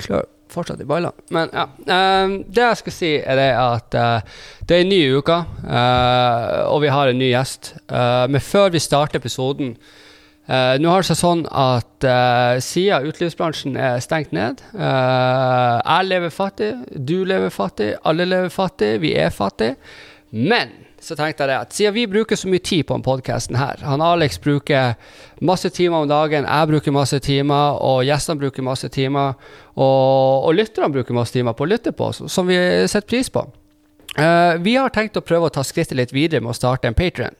klør fortsatt i ballene. Men ja. Um, det jeg skal si, er det at uh, det er en ny uke, uh, og vi har en ny gjest. Uh, men før vi starter episoden Nå har det seg sånn at uh, siden utelivsbransjen er stengt ned Jeg lever fattig, du lever fattig, alle lever fattig, vi er fattig. Men så tenkte jeg det at siden vi bruker så mye tid på denne podkasten her Han Alex bruker masse timer om dagen, jeg bruker masse timer, og gjestene bruker masse timer, og, og lytterne bruker masse timer på å lytte på, som vi setter pris på. Uh, vi har tenkt å prøve å ta skrittet litt videre med å starte en Patrion.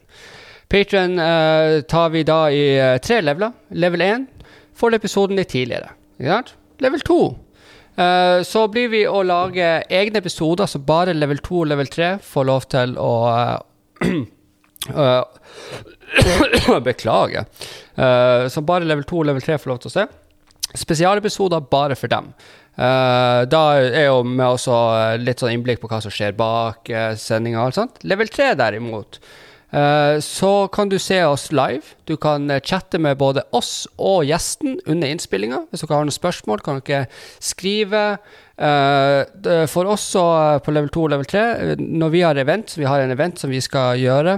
Patrion uh, tar vi da i uh, tre leveler. Level 1 får episoden litt tidligere. Level 2 Uh, så blir vi å lage egne episoder, så bare level 2 og level 3 får lov til å uh, Beklager. så bare level 2 og level 3 får lov til å se. Spesialepisoder bare for dem. da er jo med også litt sånn innblikk på hva som skjer bak uh, sendinga. Level 3 derimot Eh, så kan du se oss live. Du kan eh, chatte med både oss og gjesten under innspillinga. Hvis dere har noen spørsmål, kan dere skrive. Eh, for oss på level 2 og level 3, når vi har event, vi har en event som vi skal gjøre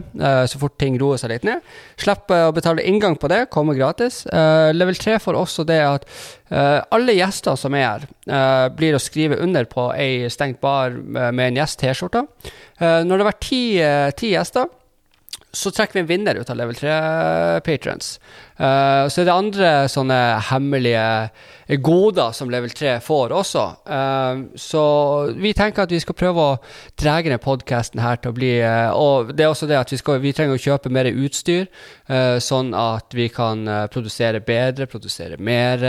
så fort ting roer seg litt ned, slipp å betale inngang på det, kommer gratis. level 3 for oss og det at alle gjester som er her, blir å skrive under på ei stengt bar med en gjest T-skjorte. når det har vært ti, ti gjester så trekker vi en vinner ut av level 3-patrons. Uh, eh, så er det andre sånne hemmelige goder som level 3 får også. Uh, så vi tenker at vi skal prøve å dra ned podkasten her til å bli uh, Og det er også det at vi, skal, vi trenger å kjøpe mer utstyr, sånn at vi kan produsere bedre, produsere mer.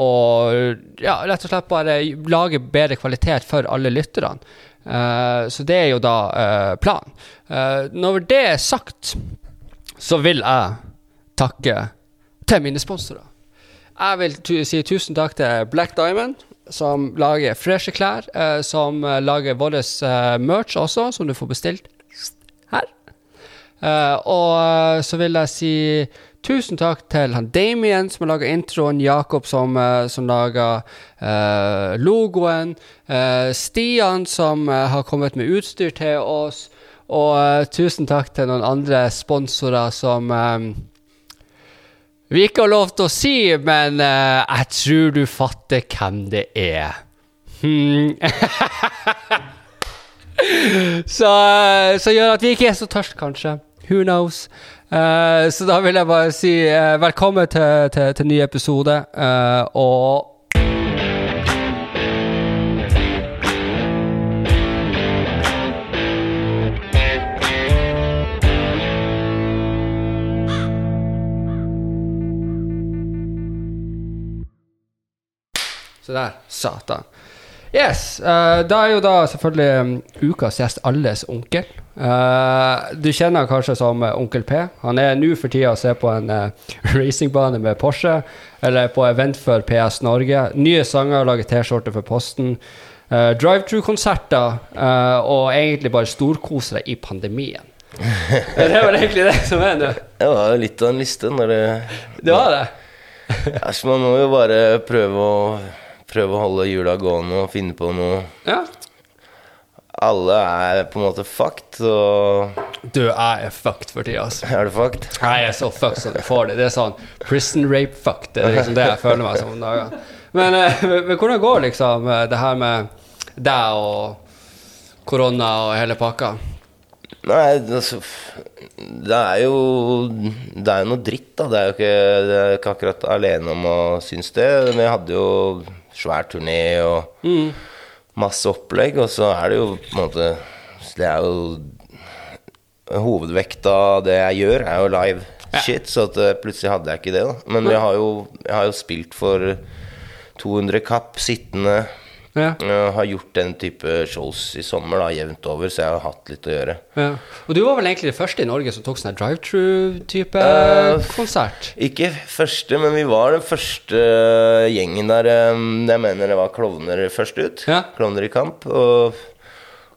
og ja, rett og slett bare lage bedre kvalitet for alle lytterne. Uh, så det er jo da uh, planen. Uh, når det er sagt, så vil jeg takke til mine sponsorer. Jeg vil si tusen takk til Black Diamond, som lager freshe klær. som lager vår merch også, som du får bestilt her. og så vil jeg si Tusen takk til han Damien som har laga introen, Jakob som, uh, som laga uh, logoen, uh, Stian som har kommet med utstyr til oss, og tusen takk til noen andre sponsorer som vi ikke har lov til å si, men jeg tror du fatter hvem det er. Hmm. så, så gjør at vi ikke er så tørst, kanskje. Who knows? Uh, så da vil jeg bare si uh, velkommen til, til, til ny episode, uh, og Se der. Satan. Yes. Da er jo da selvfølgelig um, ukas gjest alles onkel. Uh, du kjenner han kanskje som uh, Onkel P. Han er nå for tida å se på en racingbane med Porsche, eller på event for PS Norge. Nye sanger, lager T-skjorte for Posten. Uh, Drive-through-konserter, og egentlig bare storkose deg i pandemien. det er vel egentlig det som er nå. Det var jo litt av en liste når det Det var det. Æsj, man må jo bare prøve å prøve å holde hjula gående og finne på noe. Ja. Alle er på en måte fucked, og Du, jeg er fucked for tida, altså. Er du fucked? Jeg er så fucked som du får det. Det er sånn prison rape fucked. Det er liksom det jeg føler meg som om dagen. Men, eh, men, hvordan går liksom eh, det her med deg og korona og hele pakka? Nei, altså Det er jo Det er jo noe dritt, da. Det er jo ikke, er ikke akkurat alene om å synes det. Men jeg hadde jo svær turné og mm. Masse opplegg. Og så er det jo på en måte Det er jo Hovedvekta av det jeg gjør, er jo live ja. shit. Så at, eh, plutselig hadde jeg ikke det. da Men jeg har jo, jeg har jo spilt for 200 kapp sittende ja. Jeg har gjort den type shows i sommer, da, jevnt over, så jeg har hatt litt å gjøre. Ja. Og du var vel egentlig det første i Norge som tok sånn drive-true-type uh, konsert? Ikke første, men vi var den første gjengen der jeg mener det var klovner først ut. Ja. Klovner i kamp. Og,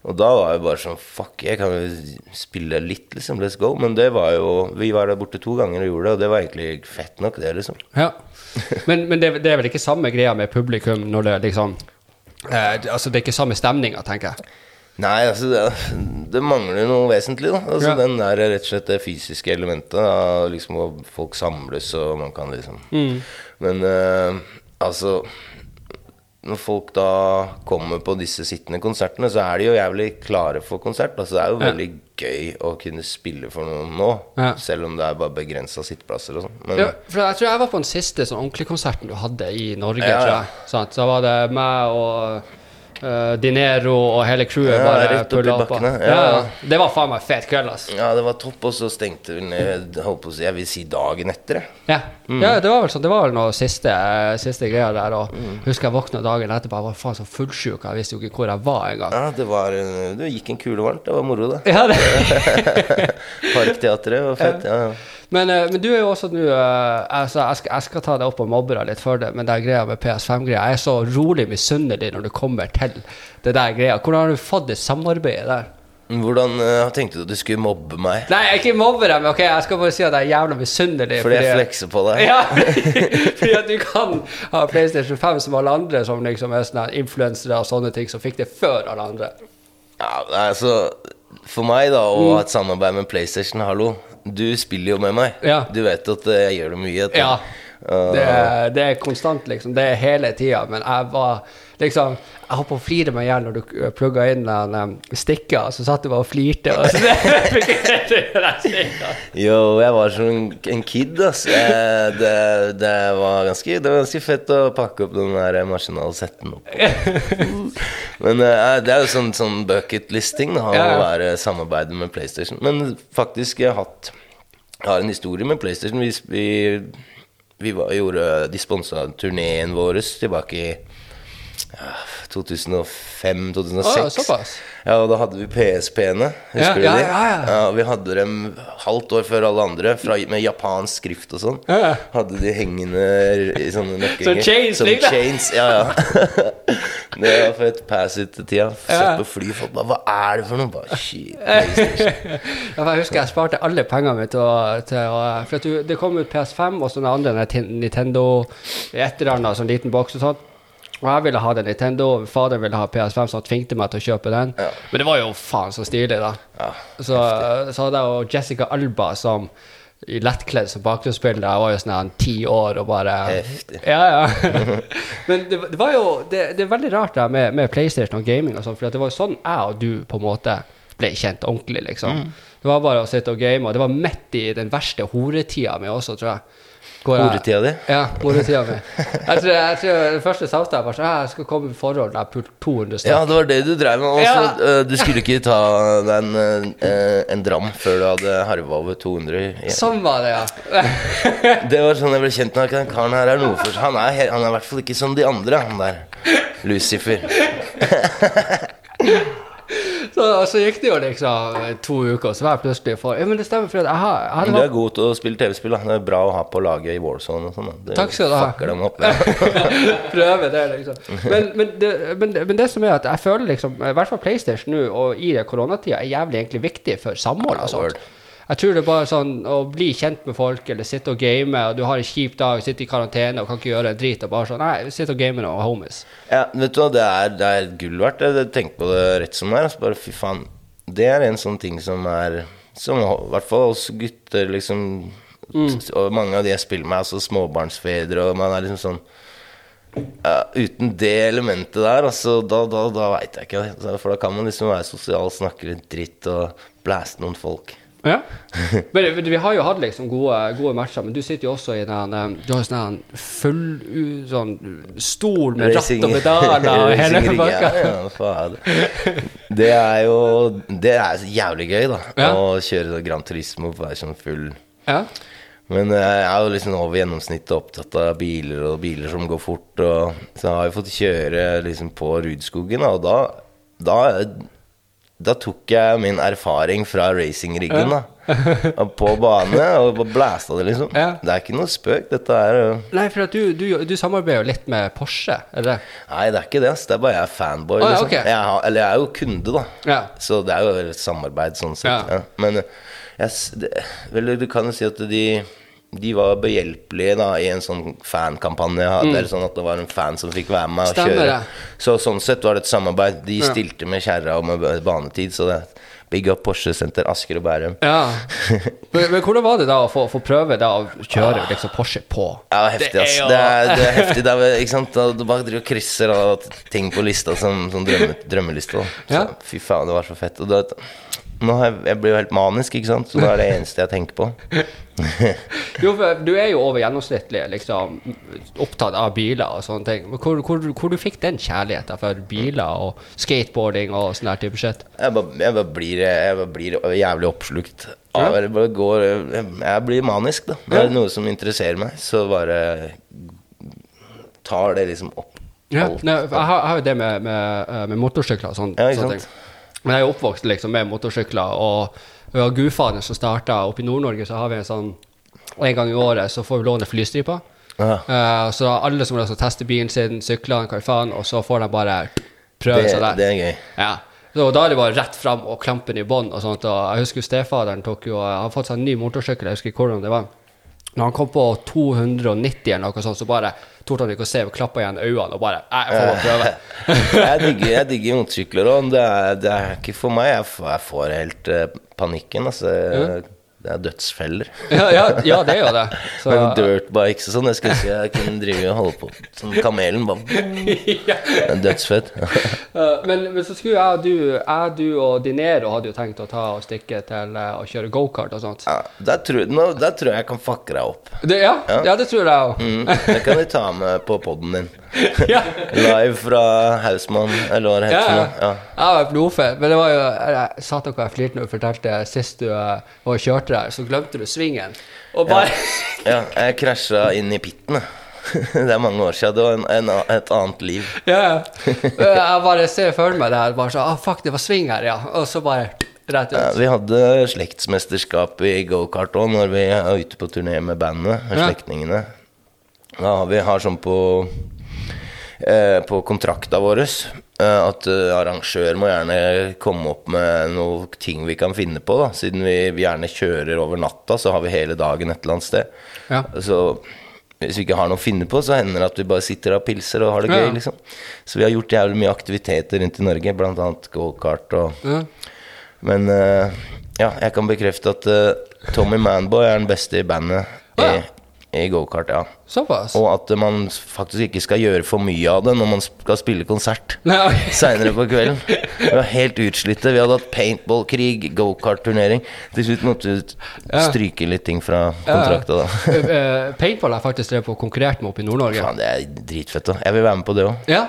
Og da var jeg bare sånn Fuck, jeg kan jo spille litt, liksom. Let's go. Men det var jo Vi var der borte to ganger og gjorde det, og det var egentlig fett nok, det, liksom. Ja. Men, men det, det er vel ikke samme greia med publikum når det liksom eh, Altså, det er ikke samme stemninga, tenker jeg. Nei, altså det, det mangler noe vesentlig, da. Altså Ja. Den der rett og slett det fysiske elementet. Da, liksom hvor folk samles og man kan liksom Men eh, altså Når folk da kommer på disse sittende konsertene, så er de jo jævlig klare for konsert. Altså Det er jo Ja. Gøy å kunne spille for noen nå, Ja. selv om det er bare begrensa sitteplasser og sånn. Ja, for jeg tror jeg var på den siste sånn ordentlige konserten du hadde i Norge. Ja, tror jeg. Sånn, Så var det meg og eh, Dinero og hele crewet Ja, bare pulla opp. Ja. Ja, det var faen meg fet kveld, ass. ja, det var topp, og så stengte si, Jeg vil si dagen etter. Ja. Mm. ja, det var vel sånn, det var vel noe siste, siste greier der. Og husker jeg våkna dagen etterpå, jeg var faen så fullsjuk, jeg visste jo ikke hvor jeg var engang. Ja, det var Det gikk en kule varmt. Det var moro, det. Ja, det. Parkteatret var fett. Ja, ja. Men, eh, men du er jo også nå eh, altså, jeg, skal, jeg skal ta deg opp og mobbe deg litt for det, men det er greia med PS5-greia Jeg er så rolig misunnelig når det kommer til det der greia. Hvordan har du fått det samarbeidet der? Hvordan uh, tenkte du at du skulle mobbe meg? Nei, jeg ikke mobbe deg, men ok, jeg skal bare si at jeg er jævla misunnelig. Fordi jeg flekser på deg? Ja, fordi at du kan ha PlayStation 5 som alle andre som liksom er sånne influensere og sånne ting, som fikk det før alle andre. Ja, altså For meg, da, å ha et samarbeid med PlayStation, hallo. Du spiller jo med meg. Ja. Du vet at eh, jeg gjør det mye. Etter. Ja. Det, er- det er konstant, liksom. Det er hele tida. Men jeg var liksom Jeg holdt på å flire meg i hjel når du plugga inn den um, stikka, så satt du bare og flirte. Og så det, jeg var som en, en kid, ass. Eh, det, det, var ganske, det var ganske fett å pakke opp den der maskinalsetten opp. Men eh, det er jo sånn, sånn bucket-listing, å ja. være samarbeidet med PlayStation. Men faktisk, jeg har hatt Jeg har en historie med PlayStation. Vi, vi, vi var, gjorde De sponsa turneen vår tilbake i ja, 2005-2006. Ja, såpass? Ja, og da hadde vi PSP-ene. Husker Ja, du ja, de? ja, ja. Vi hadde dem halvt år før alle andre, fra, med japansk skrift og sånn. Ja, ja. Hadde de hengende i sånne nøkkelringer. Som chains, Som liksom. chains, ja, ja. det var fett pass ut-tida. Satt på fly, folk bare Hva er det for noe? Bare shit. Ja, for jeg husker jeg sparte alle pengene mine til å, til å For at du, det kom ut PS5 og sånne andre Nintendo et eller annet sånn liten boks og sånt. Og jeg ville ha den Nintendo, og faderen ville ha PS5, så han tvingte meg til å kjøpe den. Ja. Men det var jo faen så stilig, da. Ja, så, så hadde jeg jo Jessica Alba som i lettkledd som bakgrunnsbilde. Jeg var jo sånn ti år og bare Heftig. Ja, ja. Men det, det var jo det, det er veldig rart det med, med PlayStation og gaming og sånn, for det var jo sånn jeg og du på en måte ble kjent ordentlig, liksom. Det var bare å sitte og game, og det var midt i den verste horetida mi også, tror jeg. Horetida di? Ja, horetida mi. Jeg tror, jeg tror det første samtalen var sånn Jeg skal komme i forhold jeg pulte 200 stykker. Ja, det var det du drev med. Også, Ja. eh, du skulle ikke ta deg en, eh, en dram før du hadde harva over 200 igjen. Sånn var det, ja. Det var sånn jeg ble kjent med den karen her. er noe for Han er, han er i hvert fall ikke som de andre, han der. Lucifer. Så, så gikk det jo liksom to uker, og så var jeg plutselig for Ja, men det stemmer, for jeg har jeg Men du er god til å spille TV-spill. Det er bra å ha på laget i Warzone og sånn. Takk skal du ha. fucker dem opp. Prøve det, liksom. Men, men, det, men, men det som er at jeg føler liksom I hvert fall PlayStation nå og i koronatida er jævlig egentlig viktig for samhold og sånt. Jeg tror det er bare sånn å bli kjent med folk, eller sitte og game, og du har en kjip dag, sitter i karantene og kan ikke gjøre en drit, og bare sånn Nei, sitte og game noen homies. Ja, vet du hva, det er, det er gull verdt. Jeg tenker på det rett som det er. Altså bare fy faen. Det er en sånn ting som er Som i hvert fall oss gutter, liksom Og mange av de jeg spiller med, er altså småbarnsfedre, og man er liksom sånn Uh, uten det elementet der, altså, da, da, da veit jeg ikke. altså, For da kan man liksom være sosial, snakke litt dritt og blæste noen folk. Ja. Men vi har jo hatt liksom gode, gode matcher, men du sitter jo også i den Du har jo sånn full sånn stol med ratt og pedaler og hele pakka. Ja. Det er jo Det er jævlig gøy, da. Ja. Å kjøre Grand Turismo på være sånn full Ja. Men eh, jeg er jo liksom over gjennomsnittet opptatt av biler og biler som går fort. Og, så jeg har jo fått kjøre liksom på Rudskogen, og da, da da tok jeg min erfaring fra racingriggen, da. På bane, og blæsta det, liksom. Ja. Det er ikke noe spøk. Dette er øh, Nei, for at du, du, du samarbeider jo litt med Porsche, er det det? Nei, det er ikke det. ass. Det er bare jeg er fanboy. Ah, ja, liksom. okay. jeg har, eller jeg er jo kunde, da. Ja. Så det er jo et samarbeid sånn sett. Ja. Ja. Men øh, jeg, det, vel, du kan jo si at de de var behjelpelige da i en sånn fankampanje. jeg hadde, eller sånn at det var en fan som fikk være med og Mm. Stemmer kjøre. Så sånn sett var det et samarbeid. De Ja. stilte med kjerra og med banetid. Så det Big up Porsche Senter Asker og Bærum. Ja. Men, men hvordan var det da å få, få prøve da å kjøre liksom Porsche på? Ja, det er heftig, jo- Det er, det er heftig. Det er, ikke sant? Du bare driver og krysser og ting på lista som, som drømme, drømmeliste. Så, Ja. Fy faen, det var så fett. Og da, nå har jeg, jeg blir jo helt manisk, ikke sant? Så det er det eneste jeg tenker på. Jo, for du er jo over gjennomsnittlig liksom, opptatt av biler og sånne ting. Hvor, hvor, hvor du fikk den kjærligheten for biler og skateboarding og sånn type shit? Jeg bare, jeg bare, blir, jeg bare blir jævlig oppslukt. Av, jeg, bare går, jeg, jeg blir manisk, da. Det er noe som interesserer meg, så bare tar det liksom opp. Ja, alt. nei, jeg, har, jo det med, med, eh, med motorsykler og sånn, Ja, sånne ting. Men jeg er oppvokst liksom med motorsykler, og vi har gudfaren som starta oppe i Nord-Norge, så har vi en sånn En gang i året så får vi låne flystriper. Ja. Uh, så alle som vil altså, teste bilen sin, syklene, hva faen, og så får de bare prøve seg der. det er gøy. Ja. Så da er det bare rett fram og klampen i bånn og sånt. Og jeg husker stefaderen tok jo Han fått seg en ny motorsykkel, jeg husker ikke hvordan det var. Når han kom på 290 eller noe sånt, så bare torde han ikke å se, og klappa igjen øynene og bare jeg får bare prøve. jeg digger, jeg digger motorsykler, og det det er ikke for meg. Jeg får, jeg får helt uh, panikken. Altså, Det er dødsfeller. ja, ja, ja, det er jo det. Så, Men dirtbikes og sånn, jeg skulle ønske jeg kunne drive og holde på som kamelen. Bare, dødsfett. Eh, men, men så skulle jeg du, jeg, du og Dinero hadde jo tenkt å ta og stikke til eh, å kjøre gokart og sånt. Ja, der, tror, nå, der tror jeg jeg kan fucke deg opp. Det, ja, ja. det tror jeg òg. Mm, det kan vi ta med på poden din. ja. Live fra Hausmann, eller hva det heter. ja. ja. Ja. Jeg var blodfett. Men det var jo jeg, Satan hva jeg flirte når du fortalte sist du eh, var og kjørte der, så glemte du svingen. Og bare ja, jeg krasja inn i pitten. jeg. Det er mange år siden. Det var en, en, et annet liv. Ja. Jeg bare ser for meg det her. Bare så, ah, fuck, det var sving her, ja. Og så bare rett ut. Ja, vi hadde slektsmesterskap i gokart òg når vi er ute på turné med bandet, med Ja. slektningene. Da har vi har sånn på På kontrakta vår eh, at eh, arrangør må gjerne komme opp med noen ting vi kan finne på. da Siden vi gjerne kjører over natta, så har vi hele dagen et eller annet sted. Ja. Så hvis vi ikke har noe å finne på, så hender det at vi bare sitter og pilser og har det gøy. Ja. liksom Så vi har gjort jævlig mye aktiviteter rundt i Norge, annet gokart og Ja. men eh, ja, jeg kan bekrefte at eh, Tommy Manboy er den beste i bandet i, i gokart. Ja. Såpass? Og at man faktisk ikke skal gjøre for mye av det når man skal spille konsert seinere på kvelden. Vi var helt utslitte. Vi hadde hatt paintballkrig, gokartturnering. Til slutt måtte vi stryke litt ting fra kontrakta. da. Eh, eh, Paintball har faktisk drevet på konkurrert med oppe i Nord-Norge. Faen, det er dritfett. da Jeg vil være med på det òg. Ja.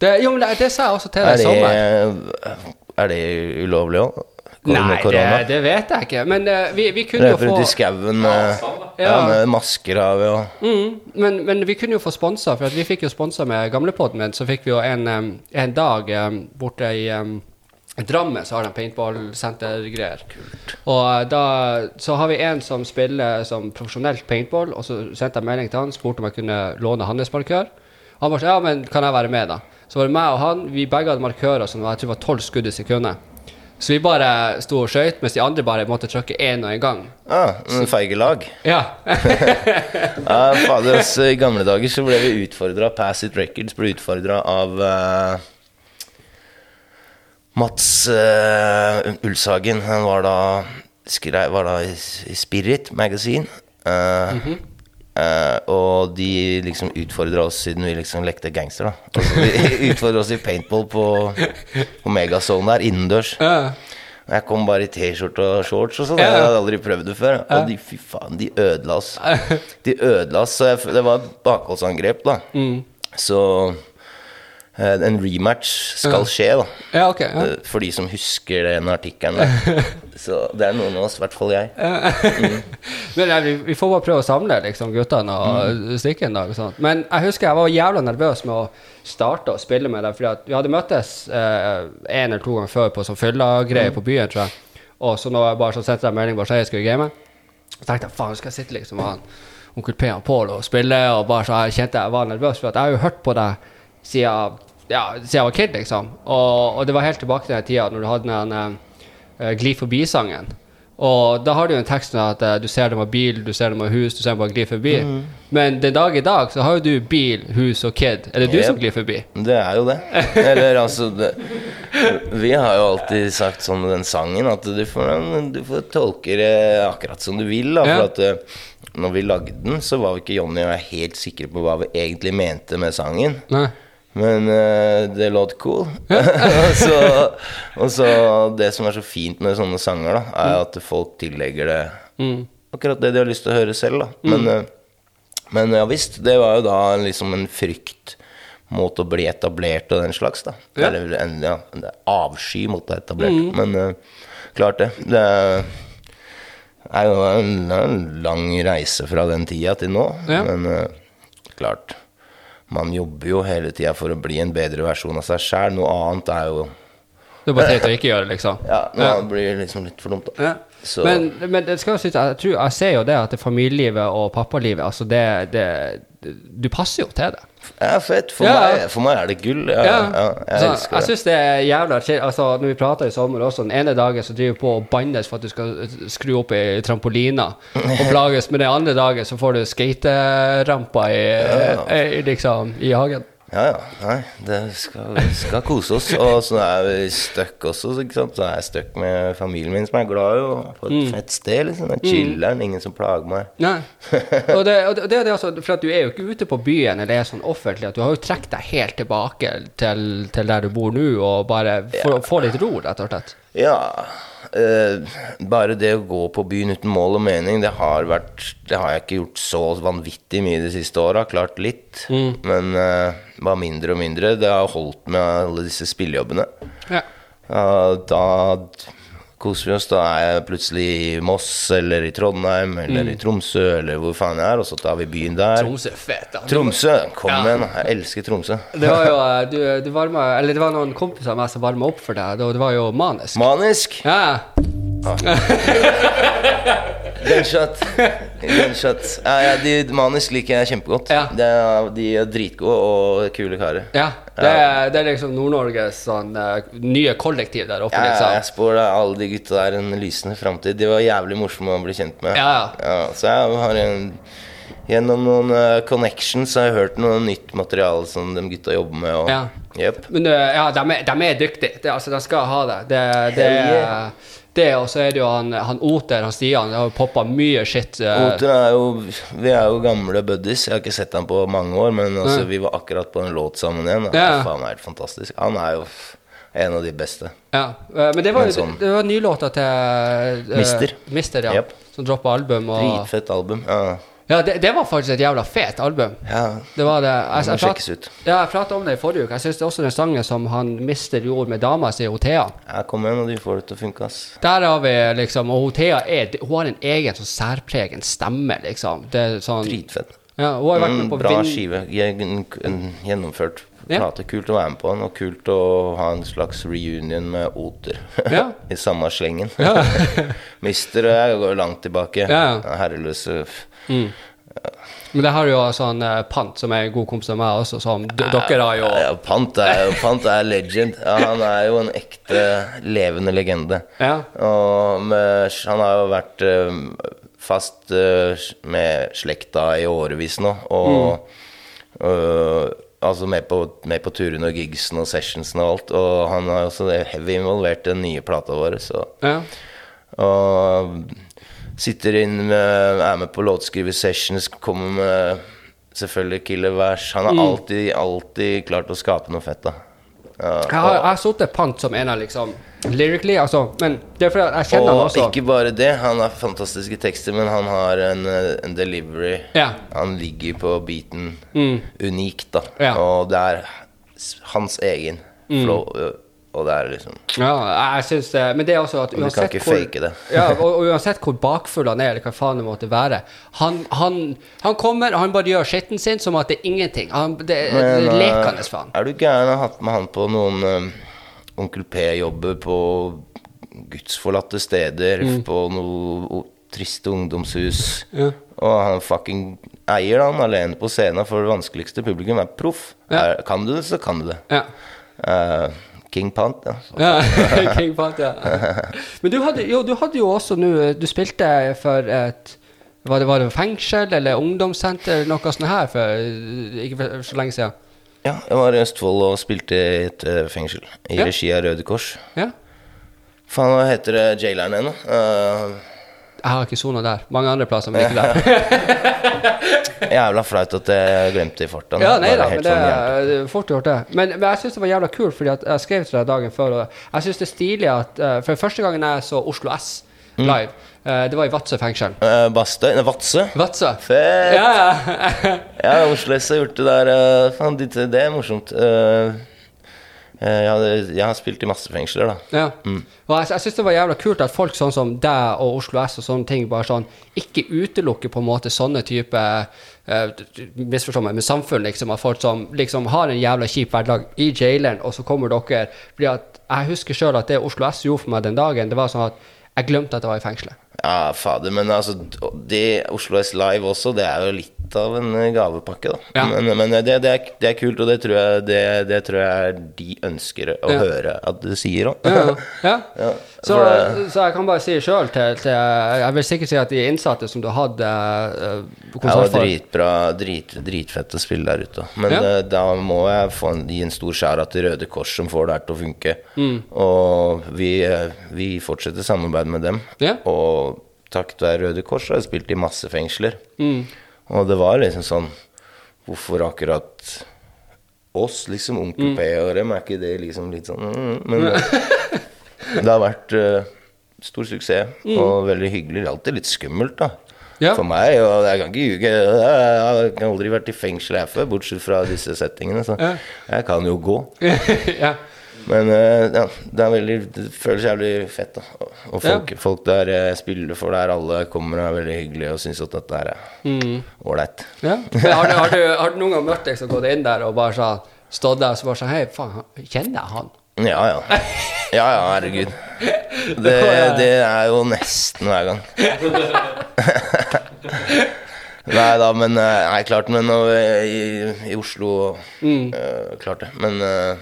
Det, jo, men det, det sa jeg også til deg Er, i sommer. er det ulovlig òg? Nei, det, det vet jeg ikke. Men uh, vi, vi kunne jo Løper få ut i skauen med, ja, med masker vi og Mm, men, men vi kunne jo få sponsa, for vi fikk jo sponsa med gamlepodden min. Så fikk vi jo en, en dag um, borte i um, Drammen, så har de paintballsentergreier. Og eh, da så har vi en som spiller som profesjonelt paintball, og så sendte jeg melding til han, spurte om jeg kunne låne hans markør. Han bare sa ja, men kan jeg være med, da? Så var det meg og han, vi begge hadde markører som jeg tror var tolv skudd i sekundet. Så vi bare sto og skøyt, mens de andre bare måtte trykke én og en gang. ah, en feige lag. Ja. Ja, fader, oss, I gamle dager så ble vi utfordra Pass It Records ble utfordra av uh, Mats uh, Ulshagen. Han var da, skrev, var da i, Spirit Magazine. eh, eh, og de liksom utfordra oss siden vi liksom lekte gangster. da altså, De utfordra oss i paintball på, på Megazone der, innendørs. ja. Jeg kom bare i T-skjorte og shorts og sånn. Ja, ja. Jeg hadde aldri prøvd det før. Og de, fy faen, de ødela oss. De ødela oss. Så jeg, det var et bakholdsangrep, da. Mm. Så en rematch skal skje, da. Ja, ok. Ja. Eh, For de som husker den artikkelen der. Så det er noen av oss, i hvert fall jeg. Men ja, vi, får bare prøve å samle liksom, guttene og Mm. stikke en dag. Og sånt. Men jeg husker jeg var jævla nervøs med å starte å spille med deg. Fordi vi hadde møttes eh, en eller to ganger før på sånn Mm. på byen, tror jeg. Og så når jeg bare så sendte jeg melding bare så jeg skulle game, så tenkte jeg faen, skal jeg sitte liksom med han onkel P og Pål og spille, og bare så jeg kjente jeg var nervøs. For jeg har jo hørt på deg siden, ja, siden jeg var kid, liksom. Og, og det var helt tilbake til den tida når du hadde den uh, Gli forbi-sangen. Og da har du jo en tekst med at uh, du ser dem av bil, du ser dem av hus, du ser dem bare gli forbi. Mm. Men den dag i dag så har jo du bil, hus og kid. Er det du Yep. som glir forbi? Det er jo det. Eller altså det, Vi har jo alltid sagt sånn med den sangen at du får, du får tolke det akkurat som du vil. Da, Ja. for at eh, når vi lagde den, så var vi ikke Jonny og jeg helt sikre på hva vi egentlig mente med sangen. Nei. Men uh, det låt cool. så, og så Det som er så fint med sånne sanger, da, er at folk tillegger det Mm. akkurat det de har lyst til å høre selv. Da. Men, uh, men ja visst, det var jo da liksom en frykt mot å bli etablert og den slags, da. Ja. Eller en ja, en avsky mot å bli etablert. Men uh, klart det. Det er er jo en, en lang reise fra den tida til nå. Ja. Men klart Man jobber jo hele tida for å bli en bedre versjon av seg sjæl. Noe annet er jo Det er bare teit å ikke gjøre det, liksom. Ja, noe annet blir liksom litt for dumt, da. Ja. Så- Men, men det skal jo synes, jeg, tror, jeg ser jo det at det familielivet og pappalivet altså det, det, Du passer jo til det. Ja, fett. For, Ja. meg, for meg er det gull. Ja, ja, jeg Så elsker jeg det. syns det er jævla chill. Altså, når vi prater i sommer også, den ene dagen så driver du på og bannes for at du skal skru opp i trampolina og plages, men den andre dagen så får du skateramper i, i, liksom, i hagen. Ja, ja. Nei, det skal, skal kose oss. Og så er vi stuck også, ikke sant. Så er jeg stuck med familien min, som er glad i og på et Mm. fett sted. liksom. Det er chiller'n, ingen som plager meg. Nei. Og det, og det, er altså, for at du er jo ikke ute på byen eller er sånn offentlig, at du har jo trukket deg helt tilbake til, til der du bor nå, og bare få ja. litt ro, rett og slett. Ja eh, Bare det å gå på byen uten mål og mening, det har vært Det har jeg ikke gjort så vanvittig mye de siste åra. Klart litt, Mm. men eh, bare mindre og mindre. Det har holdt med alle disse spillejobbene. Ja. Uh, da koser vi oss. Da er jeg plutselig i Moss eller i Trondheim eller Mm. i Tromsø eller hvor faen jeg er, og så tar vi byen der. Tromsø er fet, da. Tromsø! Kom Ja. igjen, jeg elsker Tromsø. Det var jo du, du varma, eller det var noen kompiser av meg som varma opp for deg, og det var jo manisk. Manisk! Ja. Gunshot. Gunshot. Ja, ja, de, manisk liker jeg kjempegodt. Ja. Er, de er dritgode og kule karer. ja. Det, er, det er liksom Nord-Norges sånn, eh, nye kollektiv der oppe, Ja, liksom. jeg spår alle de gutta der en lysende framtid. De var jævlig morsomme å bli kjent med. Ja, ja. så jeg har en Gjennom noen uh, connections har jeg hørt noe nytt materiale som de gutta jobber med. Og, Ja. Yep. Men eh, ja, de er, de er dyktige. De, altså, de skal ha det. Det, det, det yeah. Det og så er det jo han, han Oter, han Stian, det har jo poppa mye shit. eh, Oter er jo Vi er jo gamle buddies. Jeg har ikke sett ham på mange år, men altså, vi var akkurat på en låt sammen igjen. og Ja. Det er faen helt fantastisk. Han er jo en av de beste. Ja, eh, men det var Men sånn- det var nylåta til uh, Mister. Mister, ja. Yep. Som droppa album. Og, Dritfett album. Ja. Ja, det, det var faktisk et jævla fet album. ja. Det var det. Jeg, må jeg, prat- ja, jeg prata om det i forrige uke. Jeg syns også den sangen som han Mister gjorde med dama si, Othea. ja, kom igjen, og du får det til å funke, ass. Der har vi liksom Og Othea er Hun har en egen sånn særpregen stemme, liksom. Det er sånn Dritfett. Ja, hun har vært med Mm, på bra vind... skive. En, en gjennomført Ja. Kult å være med på den, og kult å ha en slags reunion med Oter. Ja. I samme slengen. Ja. Mister jeg går langt tilbake. Ja. Herreløse f- Men det har jo sånn eh, Pant, som er en god kompis av meg også, som d dere har jo ja, Pant er, jo- Pant er legend. Ja, han er jo en ekte levende legende. Ja. Og med, han har jo vært eh, fast eh, med slekta i årevis nå. Og øh, altså med på, med på turene og gigsen og sessionsene og alt. Og han er også heavy involvert i den nye plata vår. Så. ja. Og sitter inn med, er med på låtskriver-sessions, kommer med selvfølgelig killer-vers. Han har Mm. alltid, alltid klart å skape noe fett, da. Ja, Jeg har, jeg har sittet Pant som en av liksom Lyrically, altså. Men det er fordi jeg kjenner han også. og ikke bare det, han har fantastiske tekster, men han har en, en delivery. Ja. Han ligger på beaten Mm. unikt, da. Ja. Og det er hans egen Mm. flow. ø, Og det er liksom Ja, jeg syns det Men det er også at uansett hvor ja, og, og uansett hvor bakfull han er, eller hva faen det måtte være Han, han, han kommer, og han bare gjør skitten sin som at det er ingenting. Han, det, det er ø, lekende han. Er du gæren? Jeg har hatt med han på noen um, Onkel P-jobber på gudsforlatte steder, Mm. på noe triste ungdomshus. Ja. Og han fucking eier han alene på scenen, for det vanskeligste publikum er proff. Ja. Kan du det, så kan du det. Ja. Eh, King Pant, ja. Ja, King Pant, ja. Men du hadde, jo, du hadde jo også nå Du spilte for et var det, var det fengsel eller ungdomssenter eller noe sånt her for ikke for så lenge siden? Ja, jeg var i Østfold og spilte i et eh, fengsel i Ja. regi av Røde Kors. Ja? Faen, hva heter det jaileren ennå? Uh, Jeg har ikke sona der. Mange andre plasser, men ikke der. jævla flaut at jeg glemte i farta. Ja, nei da, men helt det sånn er fort gjort, det. Men, men jeg syns det var jævla kult, fordi at jeg skrev til deg dagen før, og jeg syns det er stilig at uh, For første gangen jeg så Oslo S Mm. live, eh, det var i Vadsø fengsel. Uh, Bastøy Nei, Vadsø. Vadsø? Fett! Ja, ja. Ja, Oslo S har gjort det der. faen, det, det er morsomt. Eh, jeg, jeg har spilt i masse fengsler, da. Ja. Mm. Og jeg, jeg syns det var jævla kult at folk sånn som deg og Oslo S og sånne ting bare sånn ikke utelukker på en måte sånne type uh, Misforstå meg, med samfunn, liksom. At folk som liksom har en jævla kjip hverdag i jaileren, og så kommer dere Fordi at jeg husker sjøl at det Oslo S gjorde for meg den dagen, det var sånn at jeg glemte at jeg var i fengselet. Ja, fader. Men altså, det Oslo S Live også, det er jo litt av en eh, gavepakke, da. Ja. Men, men det, det, er, det er kult, og det tror jeg, det, det tror jeg de ønsker å Ja. høre at du sier òg. Ja, ja. Så, så jeg kan bare si sjøl til, til Jeg vil sikkert si at de innsatte som du hadde uh, Det var dritbra, drit, dritfett å spille der ute. Men Ja. eh, da må jeg få en, gi en stor skjæra til Røde Kors, som får det her til å funke. Mm. Og vi, eh, vi fortsetter samarbeid med dem. Ja. Og takket være Røde Kors har jeg spilt i masse fengsler. Mm. Og det var liksom sånn Hvorfor akkurat oss, liksom? Onkel P og dem, er ikke det liksom litt sånn mm, Men eh, det har vært uh, stor suksess og veldig hyggelig. Alltid litt skummelt, da. Ja. For meg, og jeg kan ikke ljuge. Jeg har aldri vært i fengsel her før, bortsett fra disse settingene. Så Ja. jeg kan jo gå. ja. Men eh, ja, det, er veldig, det føles jævlig fett. da Og folk, folk der jeg spiller for der, alle kommer og er veldig hyggelige og syns at dette er ålreit. Ja. Har, du, har, har du noen gang møtt deg som gått inn der og bare sa, stått der og så bare sa Hei, faen, kjenner jeg han? Ja, ja. Ja, ja, herregud. Det, det er jo nesten hver gang. Nei da, men eh, Nei, klart, men eh, i, i Oslo eh, Klart det. Men eh,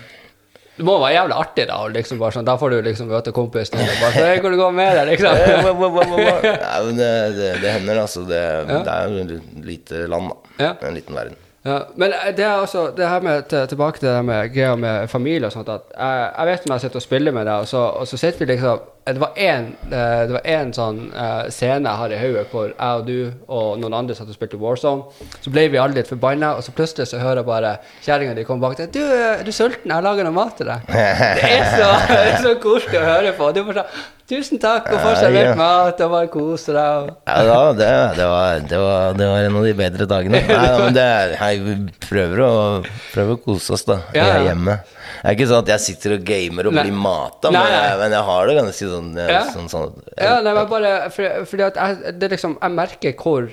Det må være jævlig artig, da. Liksom bare sånn, da får du liksom møte kompisen din bare sånn hvor det går med deg, eh, liksom. Nei, men det, det, det hender, altså. Det, det er jo et lite land, da. Ja. En liten verden. Ja, men det er også det her med tilbake til det med greia med familie og sånt at jeg, jeg vet når jeg sitter og spiller med deg, og så, og så sitter vi liksom Det var én det var en sånn eh, scene har i hodet hvor jeg og du og noen andre satt og spilte Warzone. Så ble vi alle litt forbanna, og så plutselig så hører jeg bare kjerringa di komme bak deg. 'Du, er du sulten? Jeg har laga noe mat til deg.' Det er så, det er så koselig å høre på. Du bare sånn 'Tusen takk, og får Ja, servert ja. mat, og bare kose deg.' Ja, det, det, var, det, var, det var en av de bedre dagene. Nei, men det er, vi prøver å, prøver å kose oss, da. Ja, er Hjemme. Det er ikke sånn at jeg sitter og gamer og blir mata, men, men jeg har det ganske sånn, eh, Ja. sånn, sånn Ja, nei, men bare for, fordi at jeg, det liksom, jeg merker hvor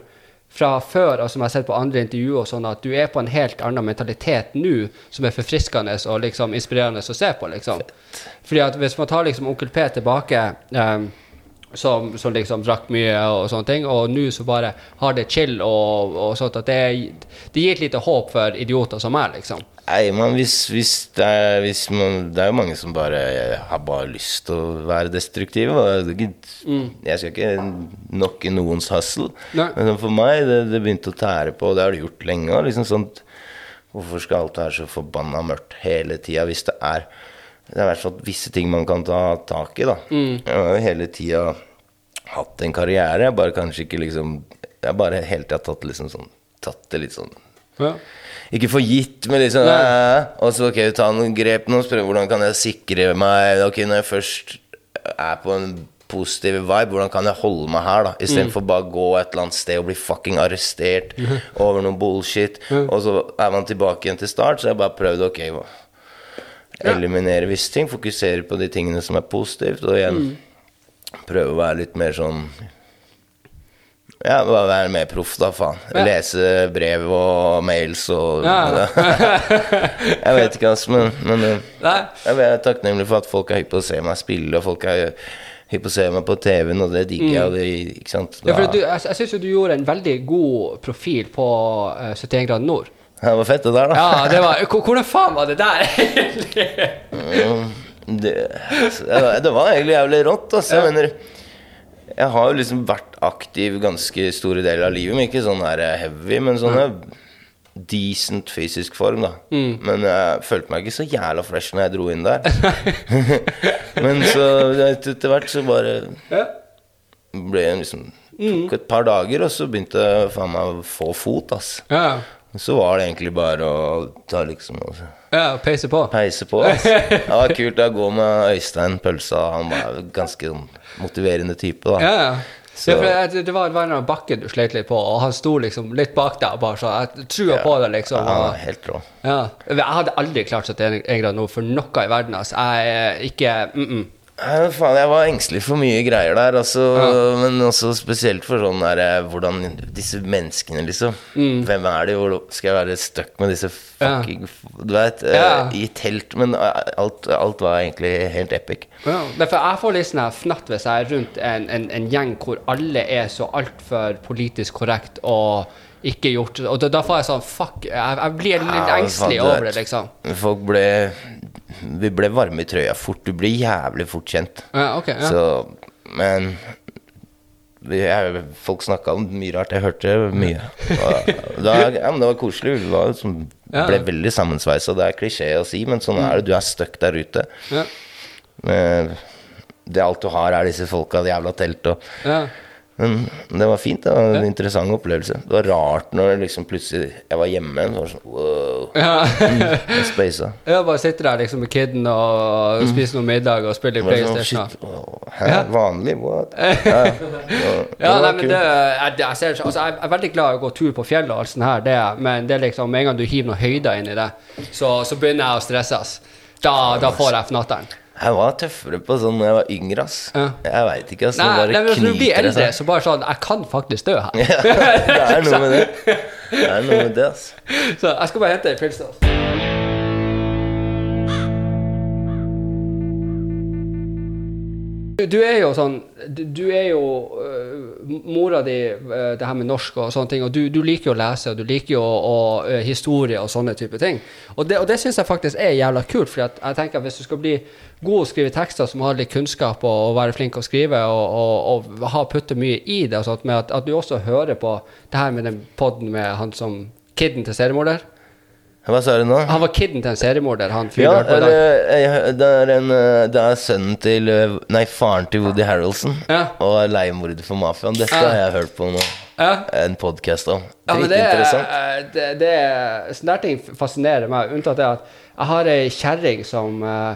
fra før, og som jeg har sett på andre intervjuer, og sånn at du er på en helt annen mentalitet nå, som er forfriskende og liksom inspirerende å se på. liksom. Fordi at Hvis man tar liksom onkel P tilbake, um, som, som liksom drakk mye og sånne ting, og nå så bare har det chill og, og sånt, at det, det gir et lite håp for idioter som meg, liksom. Nei, man, hvis, hvis det er hvis man, Det er jo mange som bare har bare lyst til å være destruktive. Ikke, Jeg skal ikke nokke noens hassel. Men for meg, det, det begynte å tære på, og det har det gjort lenge. Liksom sånt, hvorfor skal alt være så forbanna mørkt hele tida hvis det er Det er i hvert fall visse ting man kan ta tak i, da. Jeg har jo hele tida hatt en karriere. Jeg bare kanskje ikke liksom Jeg har bare hele tida tatt liksom sånn Tatt det litt sånn Ja. Ikke for gitt, men liksom Og så ok, ta noen grep nå, spørre hvordan kan jeg sikre meg Ok, når jeg først er på en positiv vibe, hvordan kan jeg holde meg her, da? Istedenfor Mm. bare gå et eller annet sted og bli fucking arrestert over noe bullshit, og så er man tilbake igjen til start, så jeg bare prøvde, ok, å Eliminere visse ting. Fokusere på de tingene som er positivt. Og igjen Mm. prøve å være litt mer sånn Ja, bare være mer proff, da, faen. Ja. Lese brev og mails og Ja. Jeg vet ikke, altså, men, men eh, jeg er takknemlig for at folk er hypp på å se meg spille, og folk er hypp på å se meg på TV-en, og det digger jeg. Mm. det, ikke sant? Da... Ja, du, jeg, jeg syns jo du gjorde en veldig god profil på uh, 71 grader nord. Det var fett, det der, da. Ja, det var Hvordan faen var det der, egentlig? Det, så- det var egentlig jævlig rått. Altså. Jeg mener Jeg har jo liksom vært aktiv ganske store deler av livet, men ikke sånn her heavy, men sånn her decent fysisk form, da. Men jeg følte meg ikke så jævla fresh når jeg dro inn der. men så etter hvert så bare Ja. ble jeg liksom Tok et par dager, og så begynte jeg faen meg å få fot, ass. Ja, Så var det egentlig bare å ta liksom og ja peise på. Peise på. Altså. Det var kult å gå med Øystein Pølsa. Han var ganske sånn motiverende type, da. Ja, ja. Så- Ja, for det, det var, det var en bakke du slet litt på, og han sto liksom litt bak deg og bare så Jeg trua på det, liksom. Ja, helt rå. ja. Jeg hadde aldri klart 71 grader nå for noe i verden. Altså. Jeg er ikke mm -mm. Nei, faen, jeg var engstelig for mye greier der, altså, men også spesielt for sånn der eh, Hvordan disse menneskene, liksom. Hvem er de? Hvor skal jeg være stuck med disse fucking Ja. Du vet, ja. uh, i telt. Men eh, alt, alt var egentlig helt epic. Ja, for jeg får litt sånn fnatt hvis jeg er rundt en, en, en gjeng hvor alle er så altfor politisk korrekt og ikke gjort Og da, da får jeg sånn Fuck, jeg, jeg blir litt Ja, engstelig over det, liksom. Folk ble Vi ble varme i trøya fort. Du blir jævlig fort kjent. Ja, ok, ja. Så Men jeg, folk snakka om mye rart. Jeg hørte mye. Og da, ja, men det var koselig. Vi var, som, ble veldig sammensveisa. Det er klisjé å si, men sånn er det. Du er stuck der ute. ja. Men, Det alt du har, er disse folka, det jævla teltet og ja. Men det var fint. Det var en interessant opplevelse. Det var rart når liksom plutselig jeg var hjemme. Så var sånn wow. ja. Jeg spasa. Bare sitter der liksom med kiden og spiser noe middag og spiller var sånn, PlayStation. shit, wow. Hæ? Vanlig? What? Ja, ja. Ja, nei, men det, jeg, jeg, ser, altså, jeg er veldig glad i å gå tur på fjellet, og alt sånt her, det, men det er liksom, med en gang du hiver noen høyder inn i det, så, så begynner jeg å stresses. Da, da får jeg fnatteren. Jeg var tøffere på sånn da jeg var yngre, ass. Ja. Jeg veit ikke, ass. Det Nei, bare nei, når du blir eldre, så bare sånn Jeg kan faktisk dø her. Ja, det er noe med det. Det er noe med det, ass. Så jeg skal bare hente en pils Du, er jo sånn Du, er jo uh, Mora di, uh, det her med norsk og sånne ting, og du, du liker jo å lese, og du liker jo å, å, øh, historie og sånne type ting. Og det, og det syns jeg faktisk er jævla kult, for jeg tenker at hvis du skal bli god å skrive tekster som har litt kunnskap, og, og være flink å skrive, og, og, og ha putte mye i det, og sånt, at, at du også hører på det her med den poden med han som Kidden til seriemorder. Hva sa du nå? Han var kidden til en seriemorder, han fyren Ja, på i det, dag. det, er en, eh, det er sønnen til eh, Nei, faren til Woody Harrelson. Ja. Og er leiemorder for mafiaen. Dette Ja. har jeg hørt på nå. Ja. En podkast om. Ja, men det, Dritinteressant. er- det, det Sånne der ting fascinerer meg, unntatt det at jeg har ei kjerring som eh,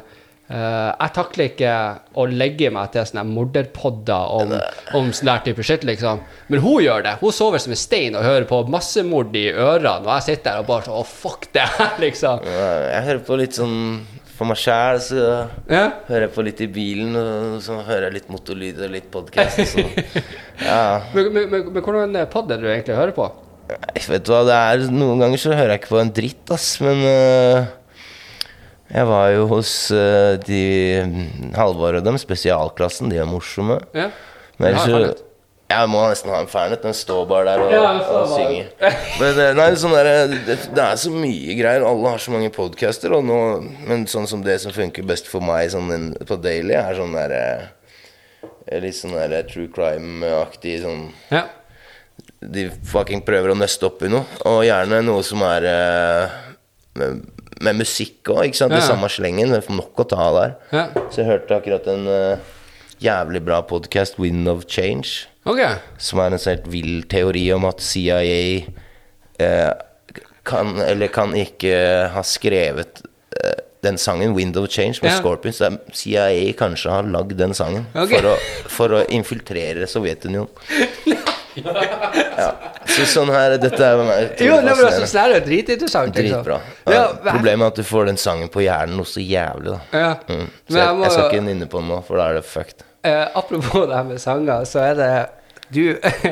eh, Jeg takler ikke å legge meg til sånne morderpodder om, om sånn der type shit, liksom. Men hun gjør det. Hun sover som en stein og hører på massemord i ørene, og jeg sitter der og bare sånn Å, fuck det her, liksom. Jeg hører på litt sånn for meg sjæl, så Ja. hører jeg på litt i bilen, og så hører jeg litt motorlyd og litt podkast. Så. Ja. Men, men, men, men hvordan pod er det du egentlig hører på? Jeg Vet du hva, det er Noen ganger så hører jeg ikke på en dritt, ass, men øh, Jeg var jo hos uh, de mm, Halvor og dem, spesialklassen. De er morsomme. Ja. Men Ja, ellers så. Jeg må nesten ha en fernet. Den står bare der og, Ja, og synger. Men øh, nei, sånn der, det, det er så mye greier. Alle har så mange podcaster. Nå, men sånn som det som funker best for meg sånn på daily, er sånn der Litt sånn der true crime-aktig sånn Ja. de fucking prøver å nøste opp i noe. Og gjerne noe som er eh, med, musikk òg, sant? Ja. Det samme slengen. Det er nok å ta der. Ja. Så jeg hørte akkurat en uh, jævlig bra podkast, Wind of Change, okay. som er en sånn helt vill teori om at CIA uh, kan eller kan ikke ha skrevet eh, den sangen, 'Wind of Change', med Ja. Scorpions. CIA kanskje har lagd den sangen okay. for, å, for å infiltrere Sovjetunionen. Ja. Så sånn her, dette er meg. Jo, det var så fascinerende. det er dritinteressant. liksom. Dritbra. Ja, Problemet er at du får den sangen på hjernen noe så jævlig, da. Ja. Mm. Så jeg, jeg skal ikke nynne på den nå, for da er det fucked. Eh, apropos det her med sanger, så er det du,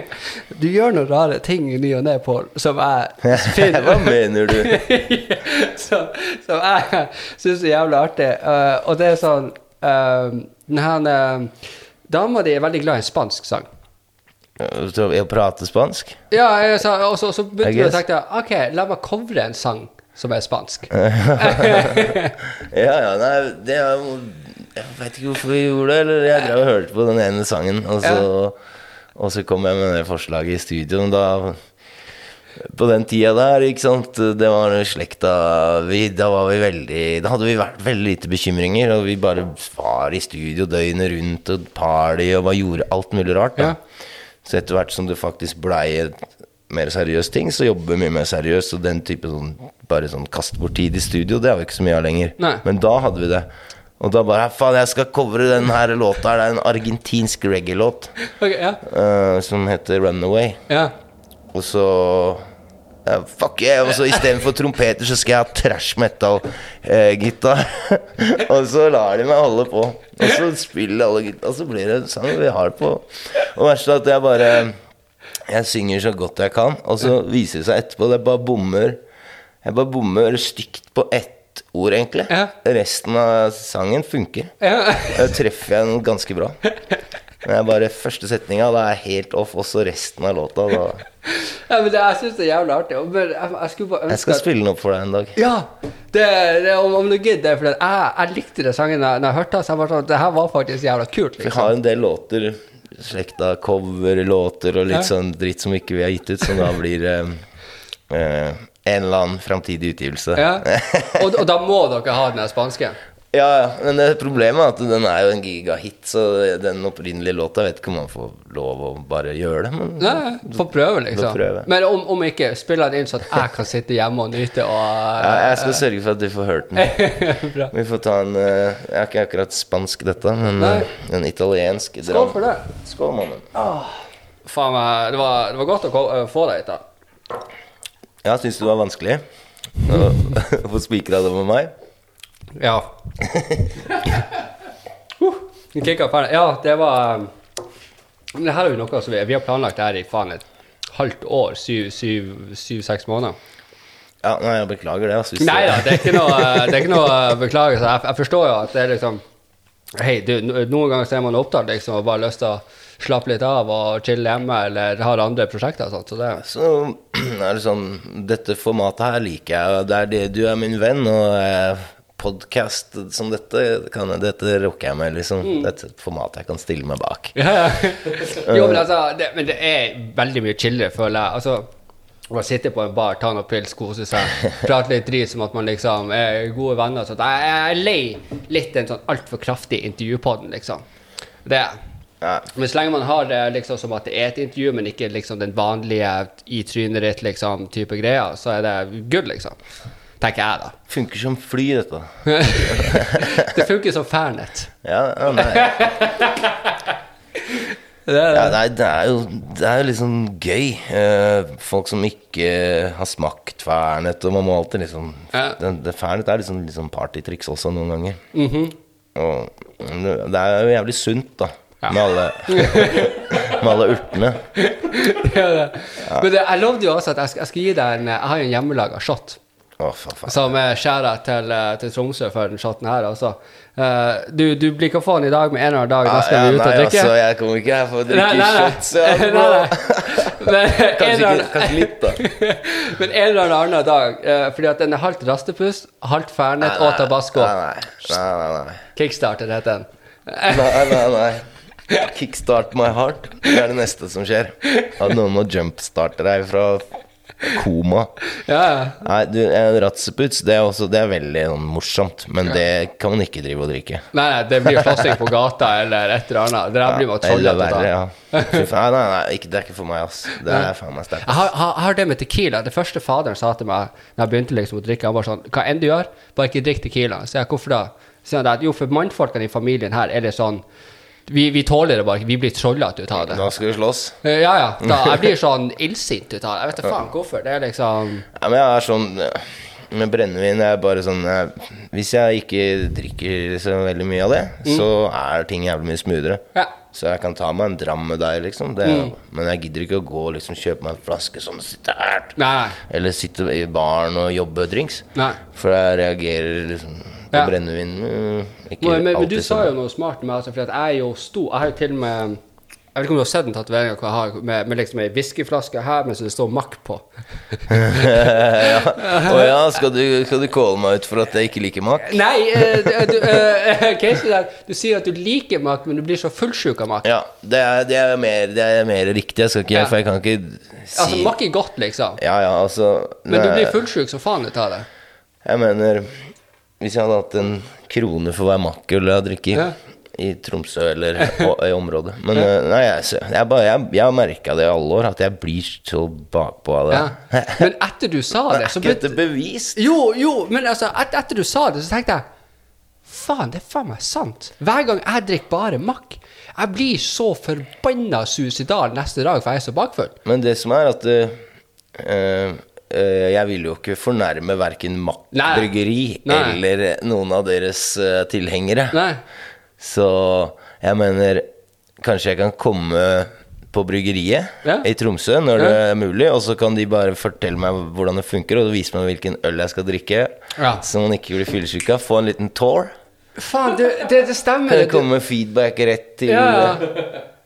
du gjør noen rare ting i ny og ne, Pål, som jeg finner Hva mener du? som, som jeg syns er jævlig artig. Uh, og det er sånn uh, her eh, Dama di er veldig glad i en spansk sang. Så I å prate spansk? Ja, jeg sa, og så, så begynte jeg å tenke OK, la meg covre en sang som er spansk. Ja, ja, nei, det er jo Jeg vet ikke hvorfor vi gjorde det, eller jeg drev og hørte på den ene sangen, og så, og så kom jeg med det forslaget i studio, og da på den tida der, ikke sant Det var slekta vi, Da var vi veldig Da hadde vi vært veldig lite bekymringer, og vi bare var i studio døgnet rundt og party og bare gjorde alt mulig rart. Da. Ja. Så etter hvert som det faktisk blei et mer seriøst ting, så jobber vi mye mer seriøst. Og den type sånn bare sånn kast bort tid i studio, det har vi ikke så mye av lenger. Nei. Men da hadde vi det. Og da bare Faen, jeg skal covre den her låta her. Det er en argentinsk reggae-låt okay, ja. uh, som heter 'Runaway'. ja. Og så ja, Fuck yeah! Og så istedenfor trompeter så skal jeg ha trash metal-gitar. og så lar de meg holde på. Og så spiller alle gitar, og så blir det en sang vi har på. Og er at jeg bare Jeg synger så godt jeg kan, og så viser det seg etterpå at jeg bare bommer Jeg bare bommer stygt på ett ord, egentlig. Ja. Resten av sangen funker. ja. Da treffer jeg den ganske bra. Men jeg bare første setninga, da er jeg helt off, og så resten av låta, da ja men det, jeg syns det er jævlig artig. Men jeg, jeg bare Jeg skal at spille den opp for deg en dag. Ja! Det, det, om, om du gidder, for jeg, jeg likte den sangen da jeg hørte den. Så jeg var sånn, det her var faktisk jævla kult. Vi liksom. har en del låter, slekta coverlåter og litt Ja. sånn dritt som ikke vi har gitt ut, som da blir eh, eh, en eller annen framtidig utgivelse. Ja. Og, og da må dere ha den spanske. Ja, ja, men det problemet er at den er jo en gigahit, så den opprinnelige låta vet ikke om man får lov å bare gjøre det. Men Nei, Få prøve, liksom. Prøve. Men om, om ikke, spiller den inn sånn at jeg kan sitte hjemme og nyte og ja, jeg skal sørge for at du får hørt den. Bra. Vi får ta en eh, Jeg er ikke akkurat spansk, dette, men Nei. eh, en italiensk Skål for det. Skål, mannen. Faen meg, det var, det var godt å få deg hit, da. Ja, syns du det var vanskelig å få spikra det med meg? Ja. uh. Ja, det var um, det her er jo noe som vi, vi har planlagt her i faen et halvt år. Syv, syv, syv seks måneder. Ja, nei, jeg beklager det. Jeg Nei da, det er ikke noe, det er ikke noe beklagelse. Jeg, jeg forstår jo at det er liksom Hei, du, noen ganger så er man opptatt liksom, og bare har lyst til å slappe litt av og chille hjemme eller har andre prosjekter. Sånt, så det, Så er det sånn Dette formatet her liker jeg. Det er det du er min venn, og eh, podcast som dette kan, Dette rocker jeg med, liksom. Mm. Dette er et format jeg kan stille meg bak. Ja, ja. jo, men altså, det, men det er veldig mye chillere, føler jeg. Altså, å sitte på en bar, ta noen pils, kose seg, prate litt drit som at man liksom er gode venner. Sånn. Jeg er lei litt en sånn altfor kraftig intervjupodden, liksom. Det er Ja. Men så lenge man har det liksom som at det er et intervju, men ikke liksom den vanlige i trynet ditt liksom type greia, så er det good, liksom. Tenker jeg, da. Funker som fly, dette. det funker som Fernet. Ja, ja nei. Det er Ja, det. nei, det er jo Det er liksom gøy. Eh, folk som ikke har smakt Fernet, og man må alltid liksom Ja. det, det Fernet er liksom, liksom partytriks også noen ganger. Mhm. Og det er jo jævlig sunt, da. Ja. Med alle Med alle urtene. Ja, det. Men det, jeg lovde jo også at jeg jeg skal gi deg en Jeg har jo en hjemmelaga shot. Faen, faen. Som er skjæra til, eh, til Tromsø for den chatten her. Altså. Eh, du, du blir få den i dag, med en eller annen dag da skal ja, vi ut og nei, drikke. altså, jeg kommer ikke her for å drikke nei, nei. shots. Nei, nei. Kanskje, ikke, kanskje litt, da. Men en eller annen dag, eh, fordi at den er halvt rastepust, halvt Fernet og tabasco. Nei, nei, nei, nei. Kickstarter heter den. Nei, nei, nei. Kickstart my heart. Det er det neste som skjer. At noen må jumpstarte deg fra koma. Ja, ja. Nei, du, en ratseputs, det er også Det er veldig sånn, morsomt, men det kan man ikke drive og drikke. Nei, nei, det blir slåssing på gata eller et eller annet. Det der blir bare av. ja. Nei, nei, nei ikke, det er ikke for meg, ass. Det er faen meg sterkt. Jeg har, har, har det med tequila. Det første faderen sa til meg Når jeg begynte liksom å drikke, han var sånn Hva enn du gjør, bare ikke drikk tequila. Så jeg hvorfor da? Så at jo, for mannfolkene i familien her er det sånn vi, vi tåler det bare ikke. Vi blir trollete ut av det. Nå skal vi slåss. Eh, Ja, ja. Da, jeg blir sånn illsint ut av det. Jeg vet da faen hvorfor. Det er liksom Ja, men jeg er sånn eh, Med brennevin er bare sånn jeg, Hvis jeg ikke drikker så veldig mye av det, så er ting jævlig mye smoothere. Ja. Så jeg kan ta meg en dram med deg, liksom. Det, Men jeg gidder ikke å gå og liksom kjøpe meg en flaske sånn og sitte her. Nei, nei. Eller sitte i baren og jobbe drinks. nei. For jeg reagerer liksom Ja. brennevin mm, ikke Men, men, men du sa jo noe smart med altså, for jeg er jo stor Jeg har jo til og med Jeg vet ikke om du har sett den tatoveringa jeg har med, med liksom ei whiskyflaske her, mens det står Mack på. ja. Å ja, skal du, skal du calle meg ut for at jeg ikke liker Mack? Nei, uh, du, uh, Casey, der, du sier at du liker Mack, men du blir så fullsjuk av Mack. Ja, det er, det, er mer, det er mer riktig. Jeg skal ikke, Ja. For jeg kan ikke si Altså, Mack er godt, liksom. Ja, ja, altså Men du blir fullsjuk som faen ut av det. Jeg mener Hvis jeg hadde hatt en krone for hver makk eller har drukket Ja. i Tromsø eller i området Men ja. nei, jeg, jeg, bare, jeg, jeg har merka det i alle år, at jeg blir så bakpå av det. Ja. Men etter du sa det, så ble det bevist? Jo, jo, men altså, et, etter du sa det, så tenkte jeg Faen, det er faen meg sant. Hver gang jeg drikker bare makk. jeg blir så forbanna suicidal neste dag, for jeg er så bakfull. Men det som er at uh, eh, eh, jeg vil jo ikke fornærme verken Mack bryggeri Nei. eller noen av deres eh, tilhengere. Nei. Så jeg mener Kanskje jeg kan komme på bryggeriet Ja. i Tromsø når det er mulig, og så kan de bare fortelle meg hvordan det funker, og vise meg hvilken øl jeg skal drikke, Ja. så man ikke blir fyllesyk av. Få en liten tour. Faen, det, det, det stemmer. Kan Det, komme med feedback rett til ja,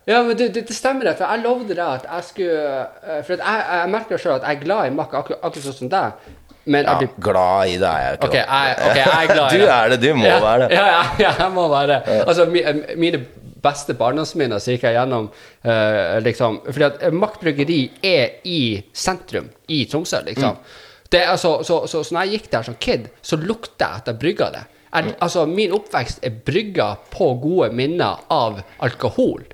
ja. men det, det, det stemmer, det, for jeg lovde deg at jeg skulle eh, For jeg, jeg merker sjøl at jeg er glad i Mack, akkurat, akkurat sånn som deg. Men Ja, blir glad i det er jeg ikke. Okay, jeg, ok, jeg er glad i Du er det, du må ja, være det. Ja, ja, ja, jeg må være det. Altså, mi, mine beste barndomsminner gikk jeg gjennom uh, liksom Fordi at eh, Mack bryggeri er i sentrum i Tromsø, liksom. Mm. Det, altså, så, så, så når jeg gikk der som kid, så lukta jeg at jeg brygga det. Jeg, altså, min oppvekst er brygga på gode minner av alkohol.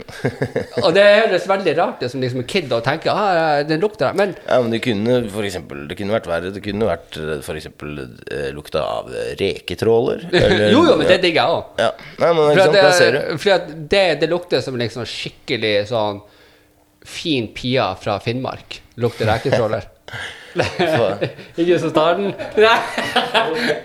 Og det høres veldig rart ut som liksom en kid å tenke ah, den lukter. Men Ja, men det kunne for eksempel, Det kunne vært verre. Det kunne vært f.eks. for eksempel eh, lukta av eh, reketråler. eller- jo, jo, men det digger jeg òg. Ja. Nei, men ikke sant, der ser du. For det, det lukter som liksom skikkelig sånn fin pia fra Finnmark. Lukter reketråler. Ikke så starten? Nei.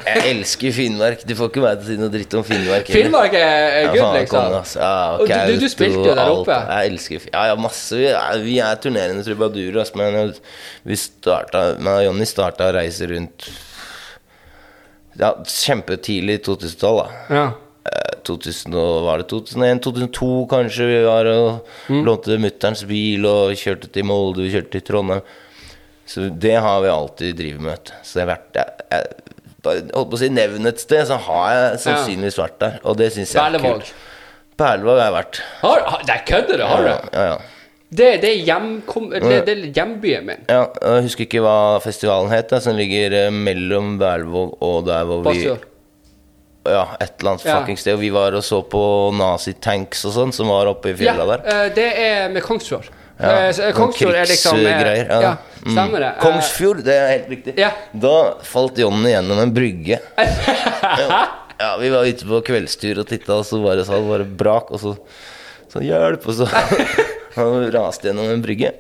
Jeg elsker Finnmark. Du får ikke meg til å si noe dritt om Finnmark. Eller? Finnmark er, good, Ja, liksom. konge, ass. Ja, Og du- du- du spilte jo der alt. oppe. Jeg elsker Ja, ja, masse. Vi er, vi er turnerende trubadurer, altså, men vi starta Men Jonny starta å reise rundt Ja, kjempetidlig 2012, da. Ja. Eh, 2000 og, var det 2001, 2002 kanskje vi var og Mm. lånte mutterns bil og kjørte til Molde, vi kjørte til Trondheim. Så det har vi alltid drevet med. Så jeg har vært jeg, holdt på å si nevn et sted, så har jeg sannsynligvis vært der. Og det syns jeg er kult. Berlevåg har jeg vært. Har, har, der kødder du, har du? ja, ja. Det, det er hjemkom... Det, det er hjembyen min. ja, jeg husker ikke hva festivalen het, som ligger eh, mellom Berlevåg og der hvor vi Basfjord. Ja, et eller annet Ja. fuckings sted. Og vi var og så på nazi-tanks og sånn, som var oppe i Ja, der. eh, det er med Kongsfjord. Ja, Eh, Kongsfjord er liksom eh, ja. Ja, stemmer det. Eh, Kongsfjord, det er helt riktig. Ja. Da falt Jonny gjennom en brygge. ja. Vi var ute på kveldstur og titta, og så bare, sa det bare brak, og så så hjelp, og så Han raste gjennom en brygge.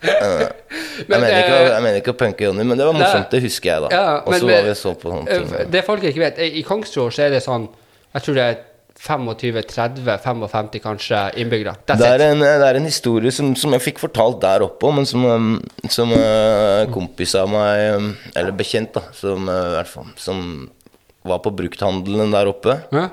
Jeg, mener ikke, eh, jeg mener ikke å punke Jonny, men det var morsomt. Det husker jeg, da. Ja, og så var vi så på sånne ting. Eh, Det folk ikke vet, eh, i Kongsfjord så er det sånn Jeg tror det er 25-30-55 kanskje innbyggere. Det er, en, det er en historie som, som jeg fikk fortalt der oppe men som, um, som uh, kompis av meg, um, eller bekjent, da, som, uh, fall, som var på brukthandelen der oppe, Ja,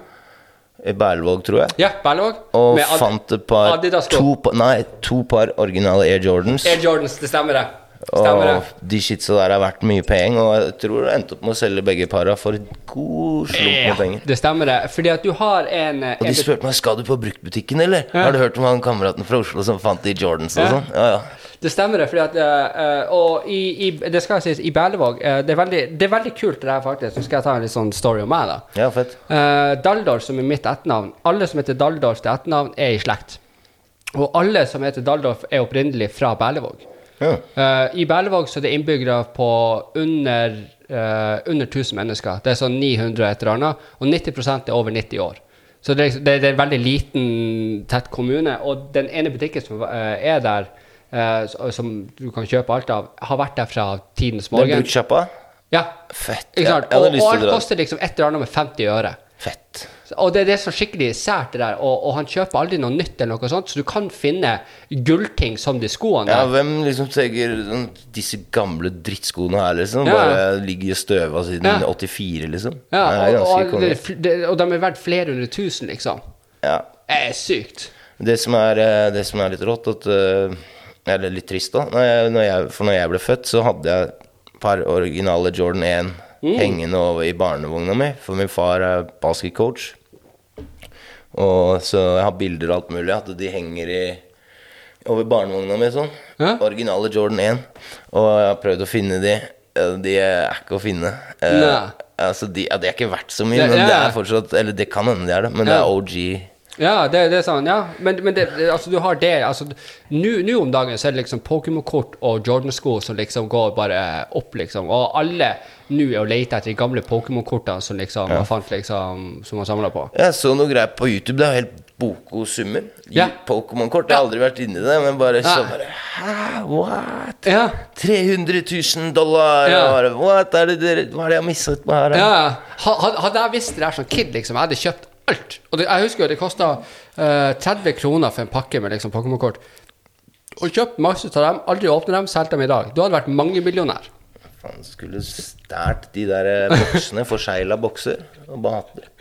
i Berlevåg, tror jeg, ja Berlevåg. og Med fant et par to, Nei, to par originale Air Jordans. Air Jordans, det stemmer det. Stemmer det. Og de shitsa der har vært mye penger, og jeg tror det endte opp med å selge begge para for en god slump med penger. det stemmer det. Fordi at du har en, eh, Og de spurte meg skal du på bruktbutikken, eller? Har du hørt om han kameraten fra Oslo som fant de Jordans og Ja. sånn? Ja, ja. Det stemmer det, fordi at eh, Og i, i, det skal sies, i Berlevåg uh, det, er veldig, det er veldig kult, det her faktisk. Så skal jeg ta en litt sånn story om meg, da. Ja, fett. Uh, Daldor, som er mitt etternavn Alle som heter Daldorf til etternavn, er i slekt. Og alle som heter Daldorf, er opprinnelig fra Berlevåg. Ja. Eh, I Berlevåg så er det innbyggere på under, uh, under 1000 mennesker. Det er sånn 900 et eller annet, og 90% er over 90 år. Så det er, liksom- det, er en veldig liten, tett kommune. Og den ene butikken som uh, er der, eh, som du kan kjøpe alt av, har vært der fra tidens Det er morgen. Ja, Fett. hadde Og, og alt koster liksom et eller annet med 50 øre. Fett. Og det er det som er skikkelig sært, det der. Og, og han kjøper aldri noe nytt eller noe sånt, så du kan finne gullting som de skoene Ja, hvem liksom tenker sånn, Disse gamle drittskoene her, liksom? Ja. Bare ligger i støva siden Ja. 84, liksom? Ja, og, og, det, og de er verdt flere hundre tusen, liksom. Ja. Det er sykt. Det som er, eh, det som er litt rått, at eh, Eller litt trist, da. Når jeg, når jeg, for når jeg ble født, så hadde jeg et par originale Jordan 1 Mm. hengende over i barnevogna mi. For min far er basketcoach. Og så jeg har bilder og alt mulig. At de henger i over barnevogna mi sånn. Ja. Originale Jordan 1. Og jeg har prøvd å finne de. De er ikke å finne. Eh, Nei. altså de, ja, de er ikke verdt så mye, Det- men det er fortsatt Eller det kan hende de er det, men det er OG. Ja, det, det er sånn, ja. Men, men det, altså, du har det altså, Nå om dagen så er det liksom Pokémon-kort og Jordan-sko som liksom går bare opp, liksom. Og alle nå er og leter etter de gamle Pokémon-kortene som liksom man fant, liksom, som man samla på. Jeg så noe greier på YouTube. Det er helt boko-summer. Ja. Pokémon-kort. Jeg har aldri vært inni det, men bare så bare Hæ? What? Ja. 300 000 dollar? Ja. What? Er det dere, hva er det jeg har mistet på her? Ja, Hadde jeg visst det der som kid, liksom, jeg hadde kjøpt alt. Og det, jeg husker jo det kosta 30 kroner for en pakke med liksom Pokémon-kort. Og kjøpt masse av dem, aldri åpnet dem, solgt dem i dag. Du hadde vært mangemillionær. Faen, skulle stært de der eh, boksene, forsegla bokser, og bare hatt det.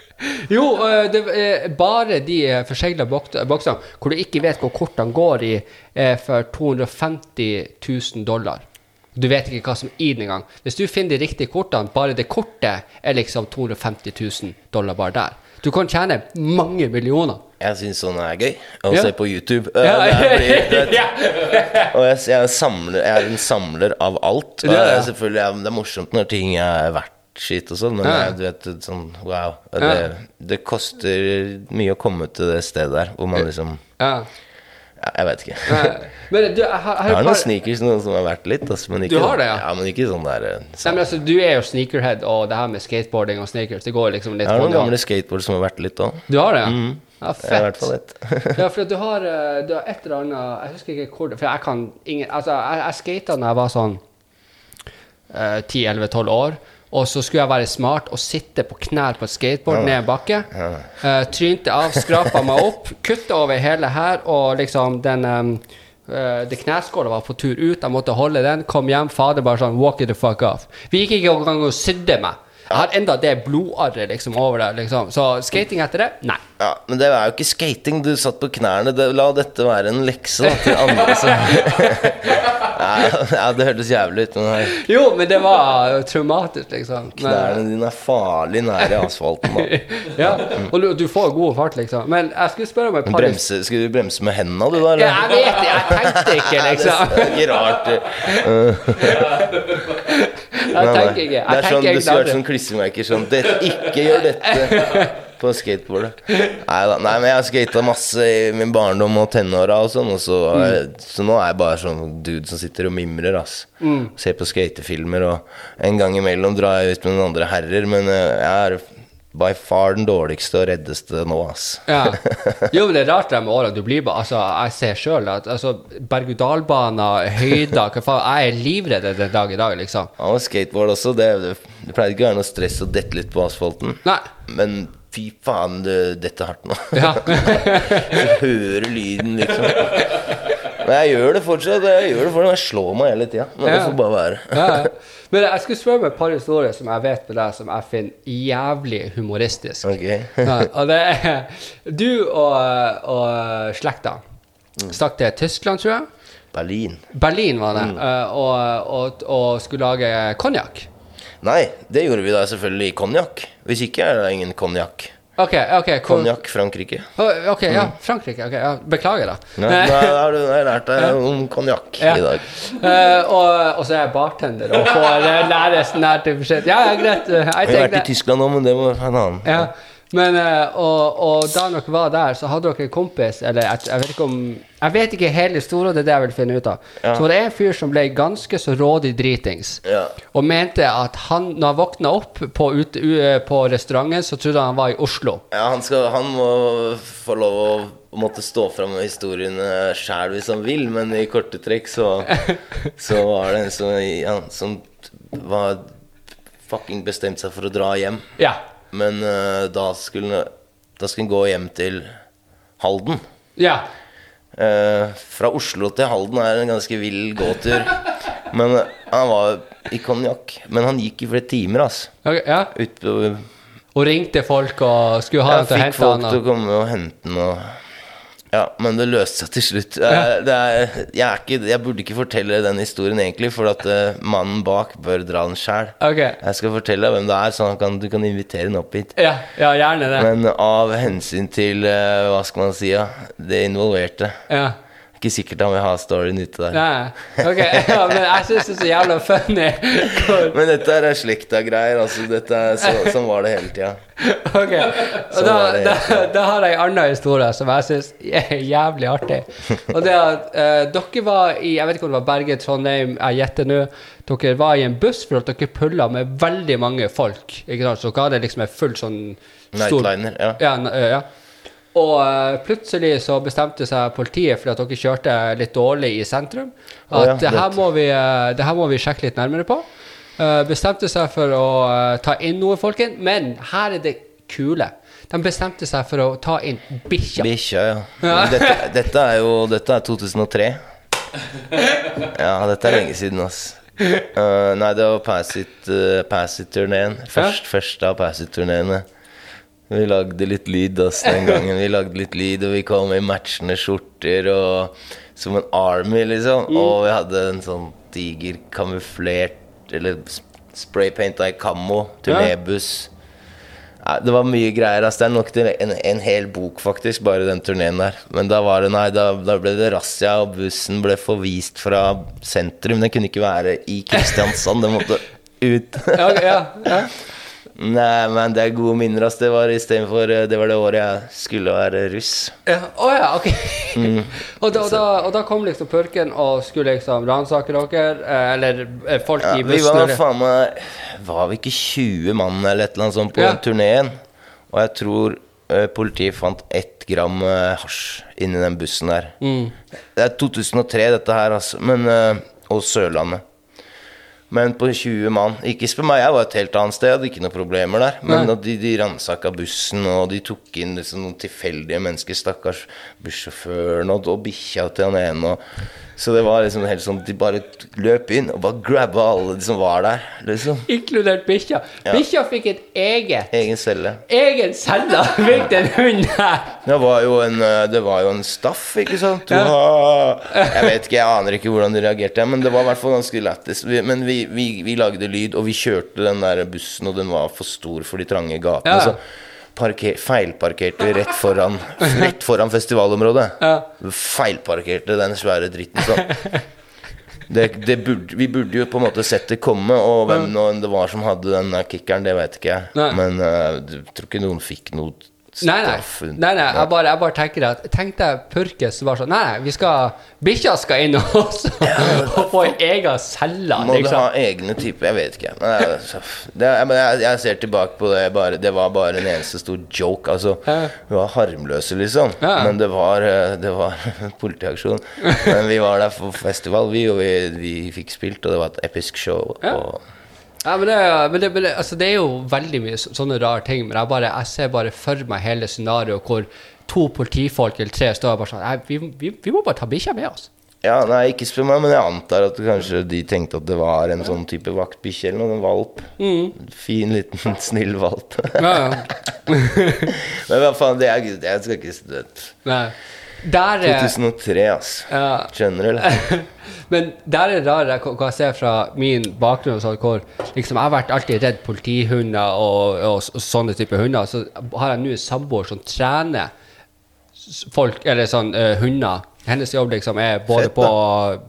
Jo, øh, det er bare de forsegla boksene hvor du ikke vet hvor kortene går i, for 250 000 dollar. Du vet ikke hva som er i den engang. Hvis du finner de riktige kortene, bare det kortet er liksom 250 000 dollar bare der. Du kan tjene mange millioner. Jeg syns sånn er gøy å Ja. se på YouTube. Ja, blir, ja. og jeg, jeg, er samler, jeg er en samler av alt. Og Det er jeg, selvfølgelig, er- det er morsomt når ting er verdt skitt og sånn, men Ja. jeg, du vet, sånn wow. Det, det koster mye å komme til det stedet der hvor man liksom Ja. Ja, Jeg vet ikke. Men du, jeg har, jeg har har noen sneakers noen som er verdt litt, altså, men ikke, Du har det, ja? ja men ikke sånn der så. Nei, men altså, Du er jo sneakerhead, og det her med skateboarding og sneakers Det går liksom litt Jeg har noen gamle skateboard som har vært litt òg. Du har det? ja? Ja, er hvert fett. ja, for du har, eh, du har et eller annet Jeg husker ikke hvor For jeg kan ingen Altså, jeg, jeg skata da jeg var sånn eh, 10-11-12 år. Og så skulle jeg være smart og sitte på knær på et skateboard ned en bakke. Eh, trynte av, skrapa meg opp, kutta over hele her, og liksom den um, uh, Det kneskåla var på tur ut, jeg måtte holde den. Kom hjem, fader bare sånn Walk it the fuck off. Vi gikk ikke engang og sydde meg. Jeg har enda det blodarret liksom over der, liksom. Så skating etter det? Nei. Ja, men det er jo ikke skating. Du satt på knærne. Det, la dette være en lekse da, til andre ja, det hørtes jævlig ut. Jo, men det var traumatisk, liksom. Men, knærne dine er farlig nære asfalten. Da. ja, og du, du får god fart, liksom. Men jeg skulle spørre om et par bremse, skal du bremse med hendene, du, da? Ja, jeg vet det, jeg tenkte ikke, Det liksom. er ikke rart. Jeg tenker ikke. Det Jeg er sånn, det skulle vært sånn klistremerker sånn Ikke gjør dette på skateboardet. Nei, men jeg har skata masse i min barndom og tenåra og sånn, og så, Mm. så nå er jeg bare sånn dude som sitter og mimrer, ass. Mm. Ser på skatefilmer, og en gang imellom drar jeg ut med noen andre herrer, men eh, jeg er by far den dårligste og reddeste nå, ass. Ja. Jo, men det er rart det med årene. Du blir bare Altså, jeg ser sjøl at altså, berg-og-dal-baner, høyder hva faen Jeg er livredd den dag i dag, liksom. Ja, og skateboard også. Det, det, det pleier ikke å være noe stress å dette litt på asfalten. Nei. Men fy faen, det er hardt nå. Ja. Hører lyden, liksom. Men jeg gjør det fortsatt. Jeg gjør det fortsatt, Jeg slår meg hele tida. Men det Ja. får bare være. ja. Men jeg skulle spørre om et par historier som jeg vet med deg, som jeg finner jævlig humoristisk. Ok. Ja, og det er Du og, og slekta stakk til Tyskland, tror jeg. Berlin. Berlin var det. mm. og, og, og skulle lage konjakk. Nei, det gjorde vi da selvfølgelig i konjakk. Hvis ikke er det ingen konjakk. Ok, ok. Konjakk Frankrike. Ok, ja. Frankrike. ok, ja, Beklager, da. Nei, da har du har lært deg om konjakk Ja. i dag. Uh, og, og så er jeg bartender og får eh, lære sånn her type shit. Ja, ja, greit. Jeg, Jeg har vært i Tyskland nå, men det var en annen. ja. Men, eh, og, og da dere var der, så hadde dere en kompis Eller jeg, jeg vet ikke om Jeg vet ikke hele historien, det er det jeg vil finne ut av. Ja. Så var det en fyr som ble ganske så rådig dritings. Ja. Og mente at han, når han våkna opp på, ut, eh, på restauranten, så trodde han han var i Oslo. Ja, han, skal, han må få lov å måtte stå fram med historiene sjæl hvis han vil, men i korte trekk så, så var det en som, ja, som var fucking bestemt seg for å dra hjem. Ja. Men uh, da skulle da skulle han gå hjem til Halden. Ja. Uh, fra Oslo til Halden er en ganske vill gåtur. Men uh, han var i konjakk. Men han gikk i flere timer, altså. Okay, ja. Ut på Og ringte folk og skulle ha han til å fikk hente folk han. til å komme og hente han. og Ja, men det løste seg til slutt. Ja. er, det er, jeg, er ikke, jeg burde ikke fortelle den historien egentlig, for at uh, mannen bak bør dra den sjæl. Okay. Jeg skal fortelle deg hvem det er, sånn at kan, du kan invitere den opp hit. Ja, ja, gjerne det. Men av hensyn til uh, hva skal man si, ja, det involverte Ja. Ikke sikkert han vil ha storyen ute der. Nei. Ok, ja, men jeg syns det er så jævla funny. Men dette er slekta-greier. Altså, dette er så, sånn var det hele tida. Ok, og Sånn da, da, da har jeg en annen historie som jeg syns er jævlig artig. Og det at uh, dere var i Jeg vet ikke om det var Bergen, Trondheim, jeg gjetter nå. Dere var i en buss for at dere pulla med veldig mange folk. Ikke sant? Så dere hadde liksom en full sånn stor Nightliner. Ja. Ja, ja. Og eh, plutselig så bestemte seg politiet fordi at dere kjørte litt dårlig i sentrum, At at ja, det, her må vi, eh, det her må vi sjekke litt nærmere på. Eh, bestemte seg for å ta inn noe, folkens. Men her er det kule. De bestemte seg for å ta inn bikkja. Bikkja, ja. Dette, dette er jo Dette er 2003. Ja, dette er lenge siden, ass. Uh, nei, det var Passit-turneen. uh. Først, Første av Pass It-turneene. Vi lagde litt lyd ass, den gangen. Vi lagde litt lyd, og vi kom i matchende skjorter og som en army, liksom. Og vi hadde en sånn diger kamuflert Eller spraypainta i kammo, turnébuss. Ja. det var mye greier. ass. Det er nok til en, en hel bok, faktisk, bare den turneen der. Men da var det, nei, da, da ble det razzia, og bussen ble forvist fra sentrum. Den kunne ikke være i Kristiansand, den måtte ut. Ja, ja, ja. Nei, men det er gode minner, ass. Det var istedenfor Det var det året jeg skulle være russ. Ja, oh, ja, ok. Mm. og, da, og, da, og da kom liksom purken og skulle liksom ransake dere, eh, eller eh, folk Ja, i vi var eller- faen meg Var vi ikke 20 mann eller et eller annet sånt på Ja. turneen? Og jeg tror uh, politiet fant ett gram uh, hasj inni den bussen der. Mm. Det er 2003, dette her, altså. Men, uh, og Sørlandet. Men på 20 mann Ikke spør meg, jeg var et helt annet sted, hadde ikke noen problemer der. Men de, de ransaka bussen, og de tok inn liksom noen tilfeldige mennesker. Stakkars bussjåføren og, og bikkja til han ene. Og, så det var liksom helt sånn De bare løp inn og bare grabba alle de som var der. Liksom. Inkludert bikkja. Ja. Bikkja fikk et eget Egen celle. egen celle fikk den hunden her. Det var jo en, eh, det var jo en staff, ikke sant? Ja. Jeg vet ikke, jeg aner ikke hvordan de reagerte, men det var i hvert fall ganske lættis. Men vi, vi, vi lagde lyd, og vi kjørte den der bussen, og den var for stor for de trange gatene. Ja. Så parker, feilparkerte rett foran, rett foran festivalområdet. Ja. Feilparkerte den svære dritten sånn. Det, det burde, vi burde jo på en måte sett det komme, og hvem det var som hadde den kickeren, det vet ikke jeg. Nei. Men eh, jeg tror ikke noen fikk noe Nei, nei. nei, nei jeg, bare, jeg bare tenker at Tenk deg Purkes var sånn Nei, nei, vi skal Bikkja skal inn også og få en egen celle, Må du ha liksom. egne typer? Jeg vet ikke. Jeg, det, jeg, jeg ser tilbake på det. Bare, det var bare en eneste stor joke. Altså, Vi var harmløse, liksom. Men det var, eh, det var politiaksjon. Men vi var der for festival, vi, og vi, vi fikk spilt, og det var et episk show. Og, Ja, men det, men det, men det, altså, det er jo veldig mye sånne rare ting, men jeg, bare, jeg ser bare for meg hele scenarioet hvor to politifolk eller tre står og bare sånn vi, vi, vi må bare ta bikkja med oss. ja, nei, ikke spør meg, men jeg antar at kanskje de tenkte at det var en sånn type vaktbikkje eller noe, en valp. Mm. Fin, liten, snill valp. Ja, ja. men hva faen, det er Jeg skal ikke Nei. Der er 2003, ass. ja. Skjønner du, eller? Men der er det rare hva jeg ser fra min bakgrunn, sånn, hvor liksom, jeg har vært alltid redd politihunder og, og, og sånne typer hunder. Så har jeg nå en samboer som trener folk, eller sånn uh, hunder hennes jobb liksom er både Fett, på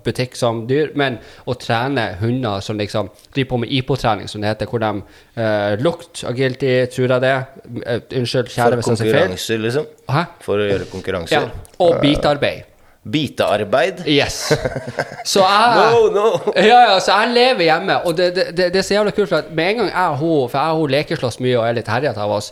butikk som dyr, men å trene hunder som liksom driver på med IPO-trening, som det heter, hvor de uh, lukt, agility, tror jeg det. uh, unnskyld, kjære hvis jeg sier feil. konkurranser, liksom. Hæ? For å gjøre Ja. konkurranser. Og bitearbeid. Bitearbeid. Yes. Så jeg No, no! Ja, ja, så jeg lever hjemme, og det, det, det, det er så jævla kult, for at med en gang jeg og hun For jeg og hun lekeslåss mye og er litt herjete av oss.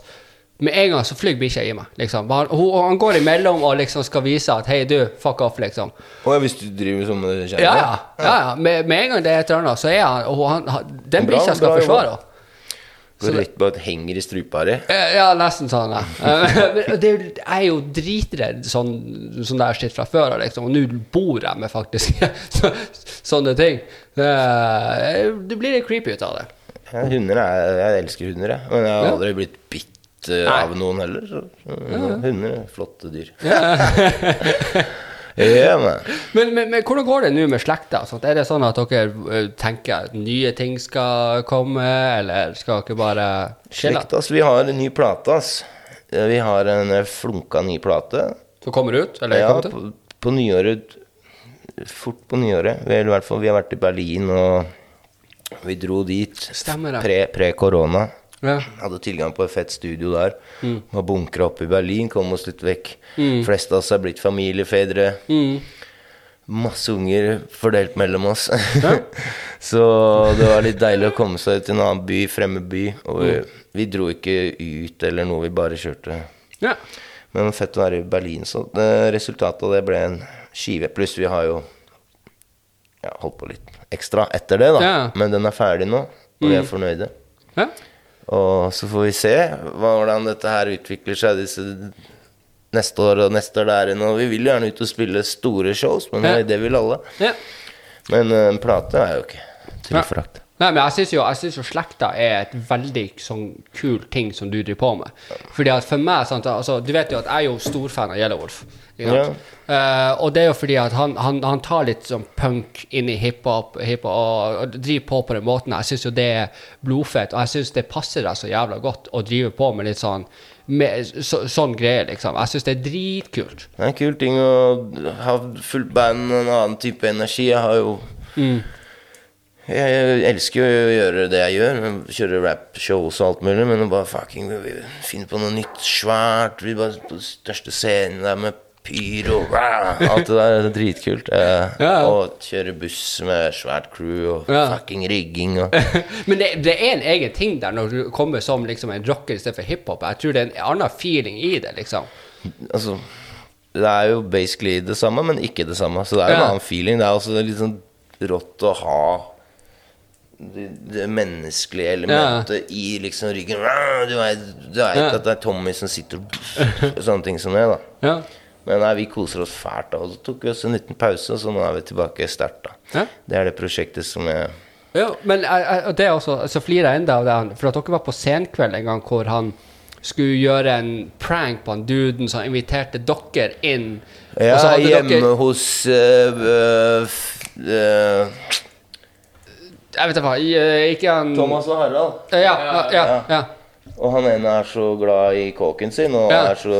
Med en gang så flyr bikkja i meg. liksom. Han, hun, han går imellom og liksom skal vise at 'hei, du, fuck off', liksom. Ja, hvis du driver sånn med kjerringa? Ja, ja. ja, ja. Med, med en gang det er et eller annet, så er han og han, han Den bikkja skal bra forsvare henne. Går rett på at henger i strupa di. Eh, Ja, nesten sånn, ja. Eh, det er jo- jeg er jo dritredd sånn, sånn der shit fra før av, liksom. Og nå bor jeg med faktisk så, sånne ting. Det, det blir litt creepy ut av det. Ja, hunder er, jeg elsker hunder, jeg. Men jeg har aldri blitt bitt eh, Nei. av noen heller. Så, Hunder er flotte dyr. Ja, men. Men, men, men hvordan går det nå med slekta? Sant? Er det sånn at dere eh, tenker at nye ting skal komme, eller skal dere bare skille? Slekt. Vi har en ny plate, ass. Vi har en eh, flunka ny plate. Som kommer ut? Eller Ja, kommer til? på, på nyåret Fort på nyåret. Vi, i hvert fall, vi har vært i Berlin, og vi dro dit pre-korona. pre-. Ja. Hadde tilgang på et fett studio der. Var bunkra opp i Berlin, kom oss litt vekk. Flest av oss er blitt familiefedre. Mm. Masse unger fordelt mellom oss. så det var litt deilig å komme seg til en annen by, fremmed by. Og vi, vi dro ikke ut eller noe, vi bare kjørte. ja. Men fett å være i Berlin, så det, resultatet av det ble en skive. Pluss vi har jo ja, holdt på litt ekstra etter det, da. Ja. Men den er ferdig nå, og vi er fornøyde. ja. Og så får vi se hvordan dette her utvikler seg disse neste år og neste år der igjen. Og vi vil gjerne ut og spille store shows, men Ja. det vil alle. ja. Men eh, en plate er jo ikke til å forakte. Nei, men jeg syns jo, jeg synes jo slekta er et veldig sånn kul ting som du driver på med. Fordi at for meg, sant, altså, Du vet jo at jeg er jo storfan av Yellowwolf. Ja. Eh, og det er jo fordi at han, han, han tar litt sånn punk inn i hiphop hip og, og driver på på den måten. Jeg syns jo det er blodfett, og jeg syns det passer deg så jævla godt å drive på med litt sånn med, så, sånn greie, liksom. Jeg syns det er dritkult. Det er en kul ting å ha fullt band og en annen type energi. Jeg har jo Jeg elsker jo å gjøre det jeg gjør. Kjøre rap-shows og alt mulig. Men å bare fucking finne på noe nytt svært. Vi bare på største scenen der med pyro Alt det der er dritkult. Eh, Ja. Og kjøre buss med svært crew og Ja. fucking rigging og Men det, det er en egen ting der når du kommer som liksom en rocker istedenfor hiphop. Jeg tror det er en annen feeling i det, liksom. Altså Det er jo basically det samme, men ikke det samme. Så det er jo en annen feeling. Det er også litt sånn rått å ha det, menneskelige elementet i liksom ryggen. Du Ja. at det er Tommy som sitter og sånne ting som det, da. Ja. Men nei, vi koser oss fælt. da. Og så tok vi oss en liten pause, og så nå er vi tilbake sterkt. da. Ja. Det er det prosjektet som jeg Ja, men jeg, og det er også, så flirer jeg enda av det, for at dere var på senkveld en gang hvor han skulle gjøre en prank på han duden som inviterte dere inn. Ja, hjemme dere hos øh, øh, øh, Jeg vet ikke hva, ikke han Thomas og Harald. Ja, ja, ja. ja. Og han ene er så glad i kåken sin, og Ja. er så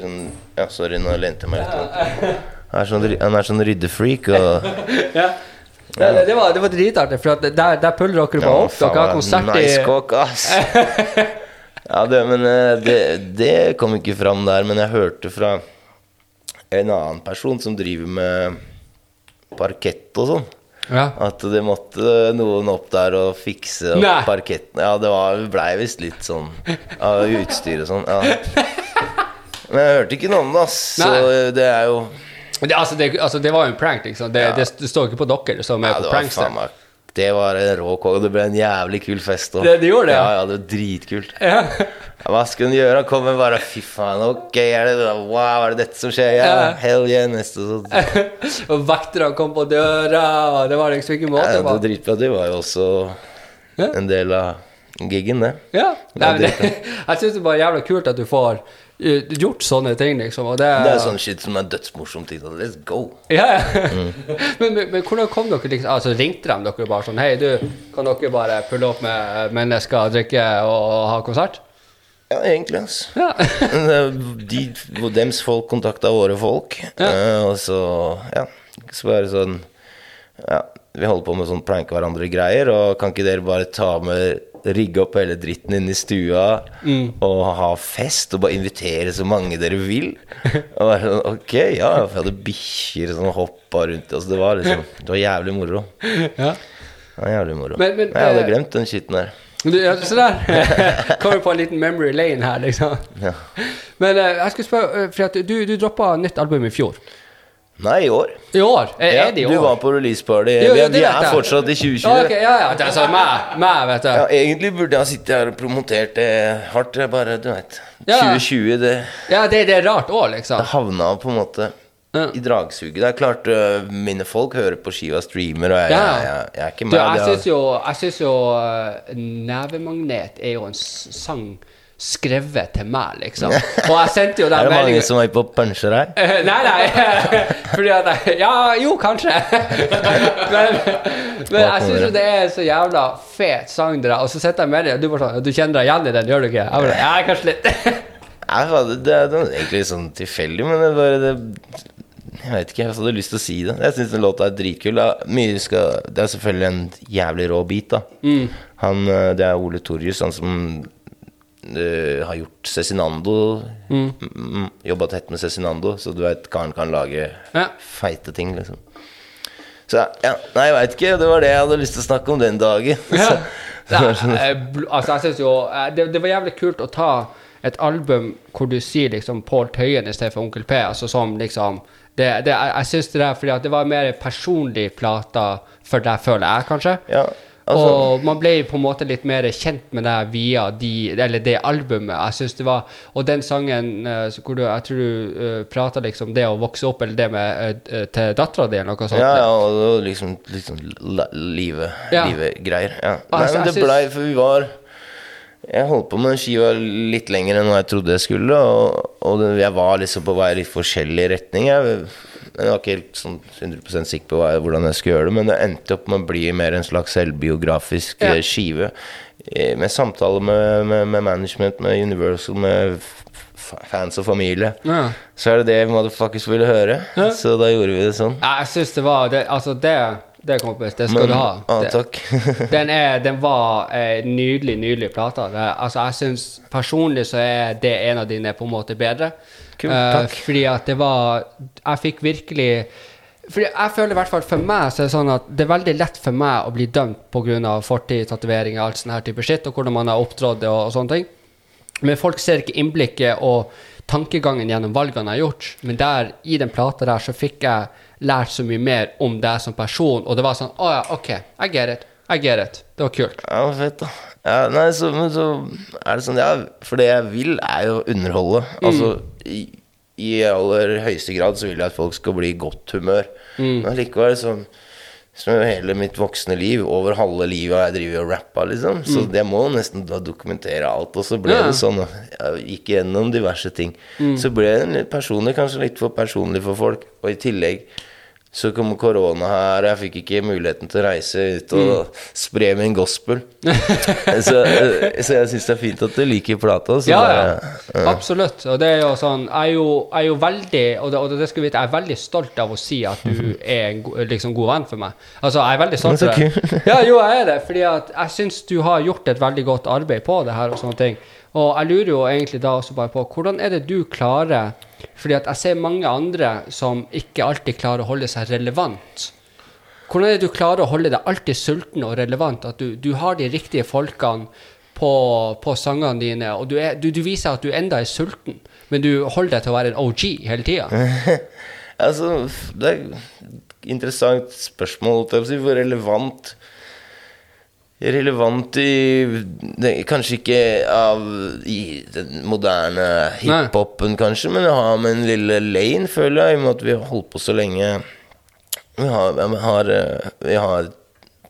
sånn Ja, sorry, nå lente jeg meg litt. Han er sånn, han er sånn ryddefreak, og ja. Ja, det, det var, det var dritartig, for at der, der puller dere bare opp. Dere har konsert i nice kåk, ass. Ja, det, men eh, det, det kom ikke fram der, men jeg hørte fra en annen person som driver med parkett og sånn. Ja. At det måtte noen opp der og fikse opp Nei. parketten. Ja, det var, blei visst litt sånn av utstyr og sånn. Ja. Men jeg hørte ikke noe om det, ass. Så det er jo det, altså, det, altså, det var jo en prank, liksom. Det, det, står ikke på dere som er Ja, på prankster. Det var en rå konge. Det ble en jævlig kul fest òg. Det- det gjorde det, ja. ja? Ja, det var dritkult. Ja. Ja, hva skulle hun gjøre? Han kom bare Fy faen, ok, er det Wow, er det dette som skjer? Ja, Ja. hell yeah, neste sånn. og vaktene kom på døra, og det var liksom ikke Ja, måte det var på. dritbra. Det var jo også Ja. en del av giggen, det. Ja. Nei, det, jeg syns det er jævla kult at du får gjort sånne ting, liksom. Og det, Det er sånn shit som er dødsmorsomt. ikke? Let's go. Ja, ja. Mm. men, men, men hvordan kom dere liksom Altså ringte de dere bare sånn Hei, du, kan dere bare pulle opp med mennesker, drikke og ha konsert? Ja, egentlig, altså. Ja. De, dems folk kontakta våre folk. eh, og så, ja. Så bare sånn Ja, vi holder på med sånn pranke hverandre-greier, og kan ikke dere bare ta med Rigge opp hele dritten inn i stua og ha fest og bare invitere så mange dere vil? Og bare sånn, ok, ja. for jeg hadde bikkjer som hoppa rundt. Altså, det var liksom Det var jævlig moro. ja. Det var jævlig moro. Men- men, jeg hadde eh, glemt den skitten der. Du, ja, se der. Kommer på en liten memory lane her, liksom. Ja. Men eh, jeg skulle spørre, eh, for du, du droppa nytt album i fjor. Nei, i år. I år? Er, Ja, er det i du var på release party. Jo, jo, vi, vi er fortsatt i 2020. Ja, okay, ja, ja. Det er sånn meg, meg, vet du. Ja, egentlig burde jeg sitte her og promotert det hardt. Det er bare, du vet Ja. 2020, det, Ja, det, det er rart òg, liksom. det havna på en måte Ja. i dragsuget. Det er klart uh, mine folk hører på skiva streamer, og jeg, Ja. jeg, jeg, jeg er ikke Du, jeg syns jo, jeg synes jo uh, Nevemagnet er jo en sang skrevet til meg, liksom. Og jeg sendte jo den er det mange som er på puncher her? Eh, Nei, nei. Fordi at jeg Ja, jo, kanskje. men men jeg syns jo det er så jævla fet sang, dere. Og så sitter jeg med deg, og du bare sånn Du kjenner deg igjen i den, gjør du ikke? Jeg bare, ja, kanskje litt. Nei, det, det, er- det er egentlig sånn tilfeldig, men det bare det, Jeg vet ikke, jeg hadde lyst til å si det. Jeg syns den låta er dritkul. skal, det er selvfølgelig en jævlig rå bit, da. Mm. Han, øh, det er Ole Torjus, han som øh, har gjort Cezinando. Mm. Jobba tett med Cezinando, så du vet karen kan lage Ja. feite ting, liksom. Så ja, nei, jeg veit ikke. Det var det jeg hadde lyst til å snakke om den dagen. Ja. Så, Nei, eh, altså, jeg synes jo eh, det, det var jævlig kult å ta et album hvor du sier liksom Pål Tøyen i stedet for Onkel P. Altså som liksom det, det, Jeg, jeg syns det der fordi at det var mer personlig plata for deg, føler jeg, kanskje. ja, altså, og man ble på en måte litt mer kjent med deg via de, eller det albumet. Jeg synes det var Og den sangen eh, hvor du, jeg tror du uh, prata liksom det å vokse opp, eller det med uh, til dattera di, eller noe sånt. Ja, ja, og det var liksom liksom livet, Ja. livet greier. Ja. Altså, Nei, men det blei For vi var Jeg holdt på med den skiva litt lenger enn jeg trodde jeg skulle, og, og jeg var liksom på vei i litt forskjellig retning. Jeg, jeg var ikke helt sånn 100% sikker på hvordan jeg skulle gjøre det, men det endte opp med å bli mer en slags selvbiografisk Ja. eh, skive. eh, Med samtaler med, med, med management, med Universal, med fans og familie. Ja. Så er det det motherfuckers ville høre. Ja. Så da gjorde vi det sånn. Ja, Jeg syns det var det, Altså, det, det kompis, det skal Men- du ha. Ja, Det- takk. Den, er, den var eh, nydelig, nydelig plate. Altså, jeg syns personlig så er det en av dine på en måte bedre. Kult, takk. Uh, fordi at det var Jeg fikk virkelig fordi Jeg føler i hvert fall for meg så er det sånn at det er veldig lett for meg å bli dømt pga. fortid, tatoveringer, alt sånn her type shit, og hvordan man har opptrådt og, og sånne ting. Men folk ser ikke innblikket og tankegangen gjennom valgene jeg har gjort. Men der, i den plata der så fikk jeg lært så mye mer om deg som person, og det var sånn Å ja, OK, I get it. I get it. Det var kult. Ja, fett, da. Ja, nei, så, men så er det sånn Ja, for det jeg vil, er jo å underholde. Altså, i, i aller høyeste grad så vil jeg at folk skal bli i godt humør. Men likevel sånn som hele mitt voksne liv, over halve livet har jeg drevet og rappa, liksom. Så det må jo nesten da dokumentere alt. Og så ble Ja. det sånn. Jeg gikk gjennom diverse ting. Så ble det personlig, kanskje litt for personlig for folk. Og i tillegg så kom korona her, og jeg fikk ikke muligheten til å reise ut og spre min gospel. så, eh, så jeg syns det er fint at du liker plata. Så Ja, det- ja. Absolutt. Og det er jo sånn Jeg er jo, jeg er jo veldig og det, og det skal du vite, jeg er veldig stolt av å si at du er en liksom god venn for meg. Altså, jeg er veldig stolt for av det. Ja, jo, jeg er det. Fordi at jeg syns du har gjort et veldig godt arbeid på det her og sånne ting. Og jeg lurer jo egentlig da også bare på hvordan er det du klarer Fordi at jeg ser mange andre som ikke alltid klarer å holde seg relevant. Hvordan er det du klarer å holde deg alltid sulten og relevant? At du, du har de riktige folkene på, på sangene dine, og du, er, du, du viser at du enda er sulten, men du holder deg til å være en OG hele tida. Altså, det er et interessant spørsmål. Hvor relevant Relevant i det, Kanskje ikke av i den moderne hiphopen, kanskje, men å har med en lille lane, føler jeg, i og med at vi har holdt på så lenge. Vi har, vi har, eh, vi har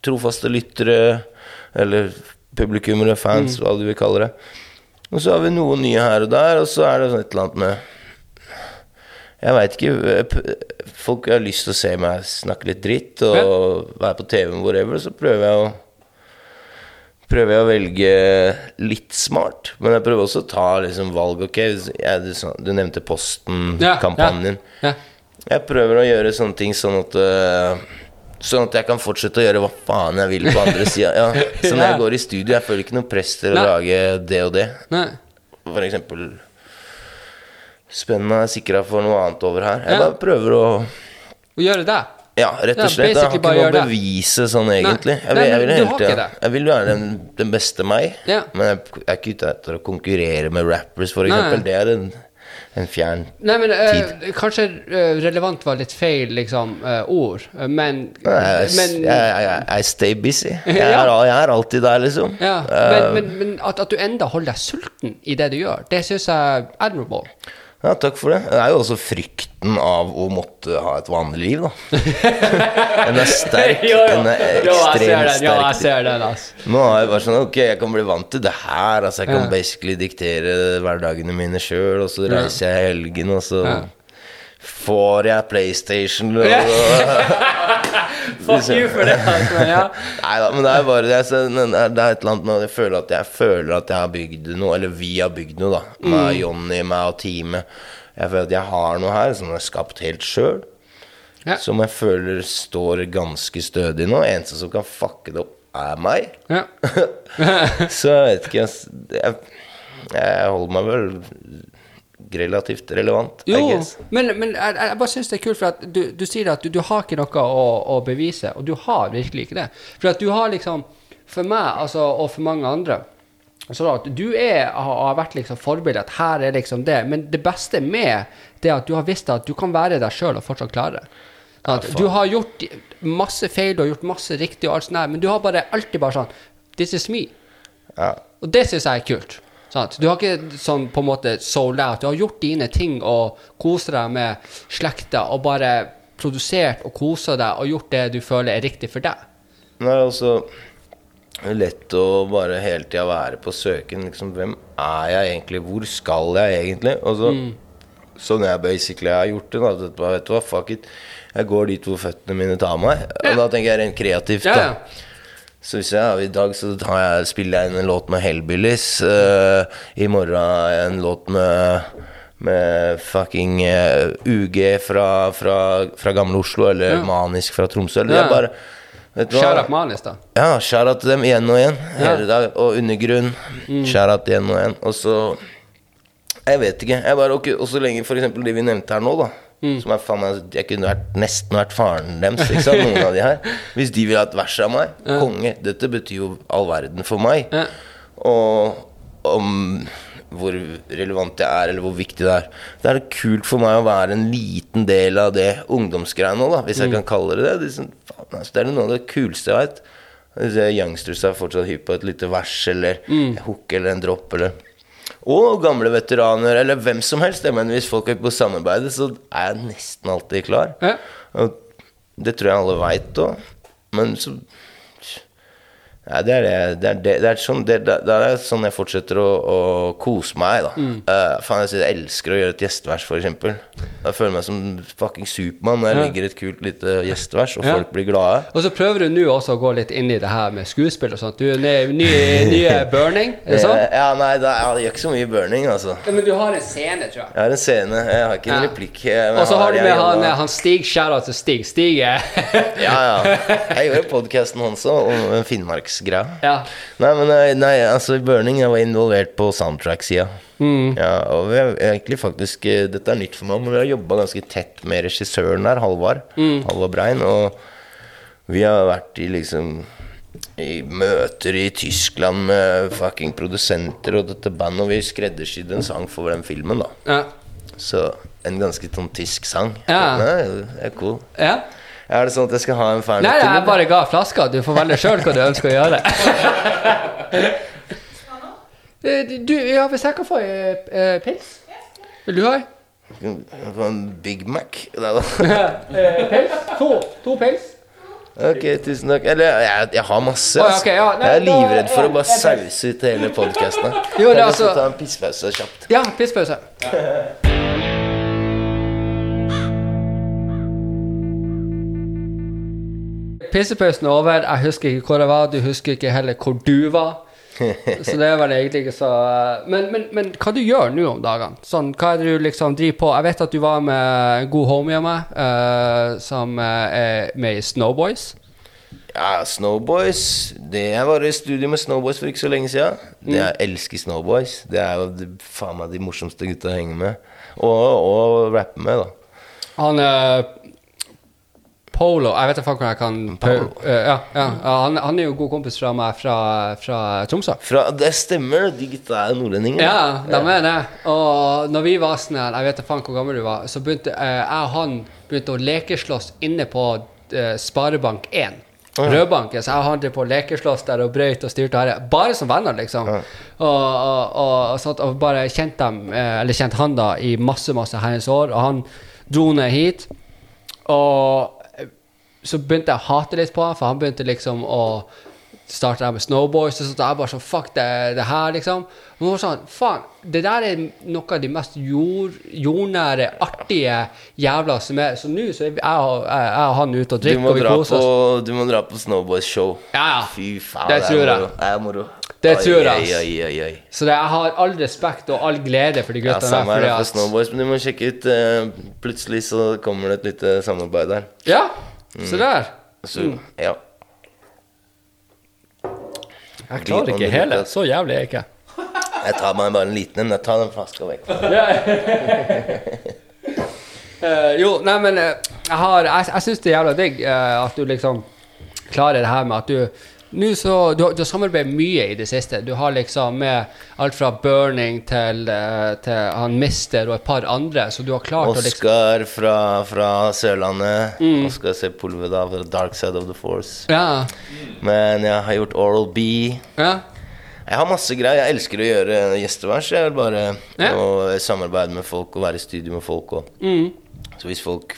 trofaste lyttere, eller publikummere, fans, hva du vil kalle det. Og så har vi noen nye her og der, og så er det sånn et eller annet med jeg veit ikke. eh, Folk har lyst til å se meg snakke litt dritt og være på TV-en whatever, så prøver jeg å prøver jeg å velge litt smart, men jeg prøver også å ta liksom valg. Ok, jeg, du, du nevnte Posten-kampanjen. Ja. Jeg prøver å gjøre sånne ting sånn at øh, Sånn at jeg kan fortsette å gjøre hva faen jeg vil på andre sida. Ja. Så når jeg går i studio, jeg føler ikke noe press til å Nei. lage det og det. Nei. For eksempel Spennende er sikra for noe annet over her. Jeg Ja. bare prøver å Å gjøre det. Ja, rett og slett. Jeg har ikke noe å bevise sånn, egentlig. Jeg Nei, vil, jeg vil, du vil, ikke det. jeg vil være den, den beste meg, Ja. men jeg jeg er ikke ute etter å konkurrere med rappers, for Nei. eksempel. Det er en, en fjern Nei, men eh, Kanskje eh, relevant var litt feil liksom, eh, ord, men, Nei, men jeg, jeg, jeg, jeg stay busy. Jeg er, jeg er alltid der, liksom. ja, men, men, men at, at du enda holder deg sulten i det du gjør, det syns jeg er admirable. Ja, takk for det. Det er jo også frykten av å måtte ha et vanlig liv, da. Den er sterk. Den er ekstremt sterk. Ja, jeg ser den, altså. Nå er jeg bare sånn Ok, jeg kan bli vant til det her. Altså Jeg kan basically diktere hverdagene mine sjøl, og så reiser jeg i helgen, og så. Får jeg PlayStation. Og, Fuck you for det, altså. Ja. Nei da, men det er bare det, er det er et eller annet med jeg føler at jeg føler at jeg har bygd noe, eller vi har bygd noe, da. Med Mm. Jonny, meg og teamet. Jeg føler at jeg har noe her som jeg har skapt helt sjøl. Ja. Som jeg føler står ganske stødig nå. Eneste som kan fucke det opp, er meg. Ja. Så jeg vet ikke jeg, jeg, jeg holder meg vel relativt relevant, I guess. men, men jeg, jeg bare syns det er kult, for at du, du sier at du, du har ikke noe å, å bevise, og du har virkelig ikke det. For at du har liksom For meg, altså, og for mange andre så da, at Du er, har, vært liksom forbilde, at her er liksom det. Men det beste med det at du har visst at du kan være deg sjøl og fortsatt klare det. At du har gjort masse feil, du har gjort masse riktig, og alt sånt der, men du har bare alltid bare sånn This is me. Ja. Og det syns jeg er kult. Sant? Du har ikke sånn på en måte sold out. Du har gjort dine ting og koser deg med slekta og bare produsert og kosa deg og gjort det du føler er riktig for deg. Det er også lett å bare hele tida være på søken. Liksom, hvem er jeg egentlig? Hvor skal jeg egentlig? Og så, Sånn jeg basically har gjort det. Da, vet du hva, fuck it. Jeg går dit hvor føttene mine tar meg. Og da tenker jeg rent kreativt. Ja, da ja. Så hvis jeg, I dag så tar jeg, spiller jeg inn en låt med Hellbillies. Uh, I morgen en låt med, med fucking uh, UG fra, fra, fra gamle Oslo, eller Ja. Manisk fra Tromsø. Eller det er bare out Manis, da. Ja, til dem igjen og igjen. Ja. Hele dag. Og Undergrunn. Mm. Shout igjen og igjen. Og så Jeg vet ikke. Jeg bare, okay, Og så lenge eksempel de vi nevnte her nå, da. Som er faen meg Jeg kunne vært, nesten vært faren deres, sant, noen av de her. Hvis de ville ha et vers av meg. Konge. Dette betyr jo all verden for meg. Ja. Og om hvor relevant jeg er, eller hvor viktig det er. Det er kult for meg å være en liten del av det ungdomsgreiene da, hvis jeg kan kalle det det. Det er, sånn, faen, altså, det er noe av det kuleste jeg veit. Youngsters er fortsatt hypp på et lite vers eller en hook eller en dropp eller Og gamle veteraner, eller hvem som helst. Jeg Men hvis folk er på samarbeidet, så er jeg nesten alltid klar. Ja. Og det tror jeg alle veit òg. Men så Nei, det er det. Det er, det, det er, sånn, det, det, er sånn jeg fortsetter å, å kose meg, da. Mm. Uh, faen, jeg, jeg elsker å gjøre et gjestevers, for eksempel. Jeg føler meg som fucking Supermann når jeg Ja. ligger et kult lite gjestevers, og Ja. folk blir glade. Og så prøver du nå også å gå litt inn i det her med skuespill og sånt. Du er ny- ny- nye Burning, er det sånn? Ja, nei, er- jeg gjør ikke så mye burning, altså. Ja, men du har en scene, tror jeg. Jeg har en scene, jeg har ikke en replikk. Og så har du med han, han Stig, shout-out til Stig. Stig er Ja, ja. Jeg gjorde podkasten hans òg, om en Finnmarksgreia. Ja. Nei, men nei, nei, altså Burning Jeg var involvert på soundtrack-sida. Mm. Ja, og vi har egentlig faktisk eh, Dette er nytt for meg, men vi har jobba ganske tett med regissøren der, Halvard. Mm. Halvard Brein. Og vi har vært i liksom i møter i Tyskland med fucking produsenter og dette bandet, og vi skreddersydde en sang for den filmen, da. Ja. Så en ganske sånn tysk sang. Ja. Det er cool. ja. Er det sånn at jeg skal ha en ferdig Nei, jeg bare ga flaska. Du får velge sjøl hva du ønsker å gjøre. Eh, Du, ja, hvis jeg kan få eh, eh, pils? Vil du ha en? Få En Big Mac? Nei da. Eh, pils? To. To pils? Ok, tusen takk. Eller jeg, jeg har masse. Altså. ja, ass. ja. Nei, jeg er livredd for å bare sause ut hele podkasten. Jeg skal altså- ta en pisspause kjapt. Ja, pisspause. pissepausen er over. Jeg husker ikke hvor jeg var. Du husker ikke heller hvor du var. Så det er vel egentlig ikke så eh, Men, men, men hva du gjør nå om dagene? Sånn, hva er det du liksom driver på? Jeg vet at du var med en god homie av meg, eh, som eh, er med i Snowboys. Ja, Snowboys det Jeg var i studio med Snowboys for ikke så lenge siden. Det Mm. Jeg elsker Snowboys. Det er jo de, faen meg de morsomste gutta å henge med. Og, og rappe med, da. Han eh, Polo Jeg vet ikke hvordan jeg kan Polo. Uh, ja, ja, ja, han, han er jo god kompis fra meg fra, fra Tromsø. Fra, det stemmer, de gutta er nordlendinger. Ja, de er det. Og når vi var sånn jeg vet ikke hvor gammel du var, så begynte uh, jeg og han begynte å lekeslåss inne på uh, Sparebank 1. Rødbanken, så jeg og han drev på lekeslåss der og brøyt og styrte her. Bare som venner, liksom. Og, og, og, og, sånt, og bare kjent dem, eh, eller kjent han da i masse, masse herrens år. Og han dro ned hit. Og eh, så begynte jeg å hate litt på han, for han begynte liksom å starte der med Snowboys, og så jeg bare sånn Fuck det, det her, liksom. Var det sånn, faen, det der er noe av de mest jord, jordnære, artige jævla som er Så nå så er jeg og, jeg, jeg og han ute og drikker, og vi koser oss. du må dra på Snowboys show. Ja, ja. Fy faen, Det tror jeg. Det er moro. Det tror jeg, Oi, oi, oi. Så det, jeg har all respekt og all glede for de Ja, guttene samme der. er det for Snowboys, men du må sjekke ut uh, Plutselig så kommer det et lite samarbeid der. ja. Se der. Så, ja. Jeg klarer ikke hele. Så jævlig er jeg ikke. Jeg tar meg bare en liten en. Jeg tar den flaska vekk. uh, jo, nei, men eh, jeg har Jeg, jeg syns det er jævla digg uh, at du liksom klarer det her med at du nå så, du, har- du har samarbeidet mye i det siste. Du har liksom med alt fra Burning til, eh, til han Mister og et par andre, så du har klart å liksom Oskar fra, fra Sørlandet. Oskar Sepulveda fra Dark Side of the Force. Ja. Men jeg har gjort Oral B. ja. Jeg har masse greier. Jeg elsker å gjøre gjestevers. Jeg vil bare Ja. samarbeide med folk og være i studio med folk. Mm. Så hvis folk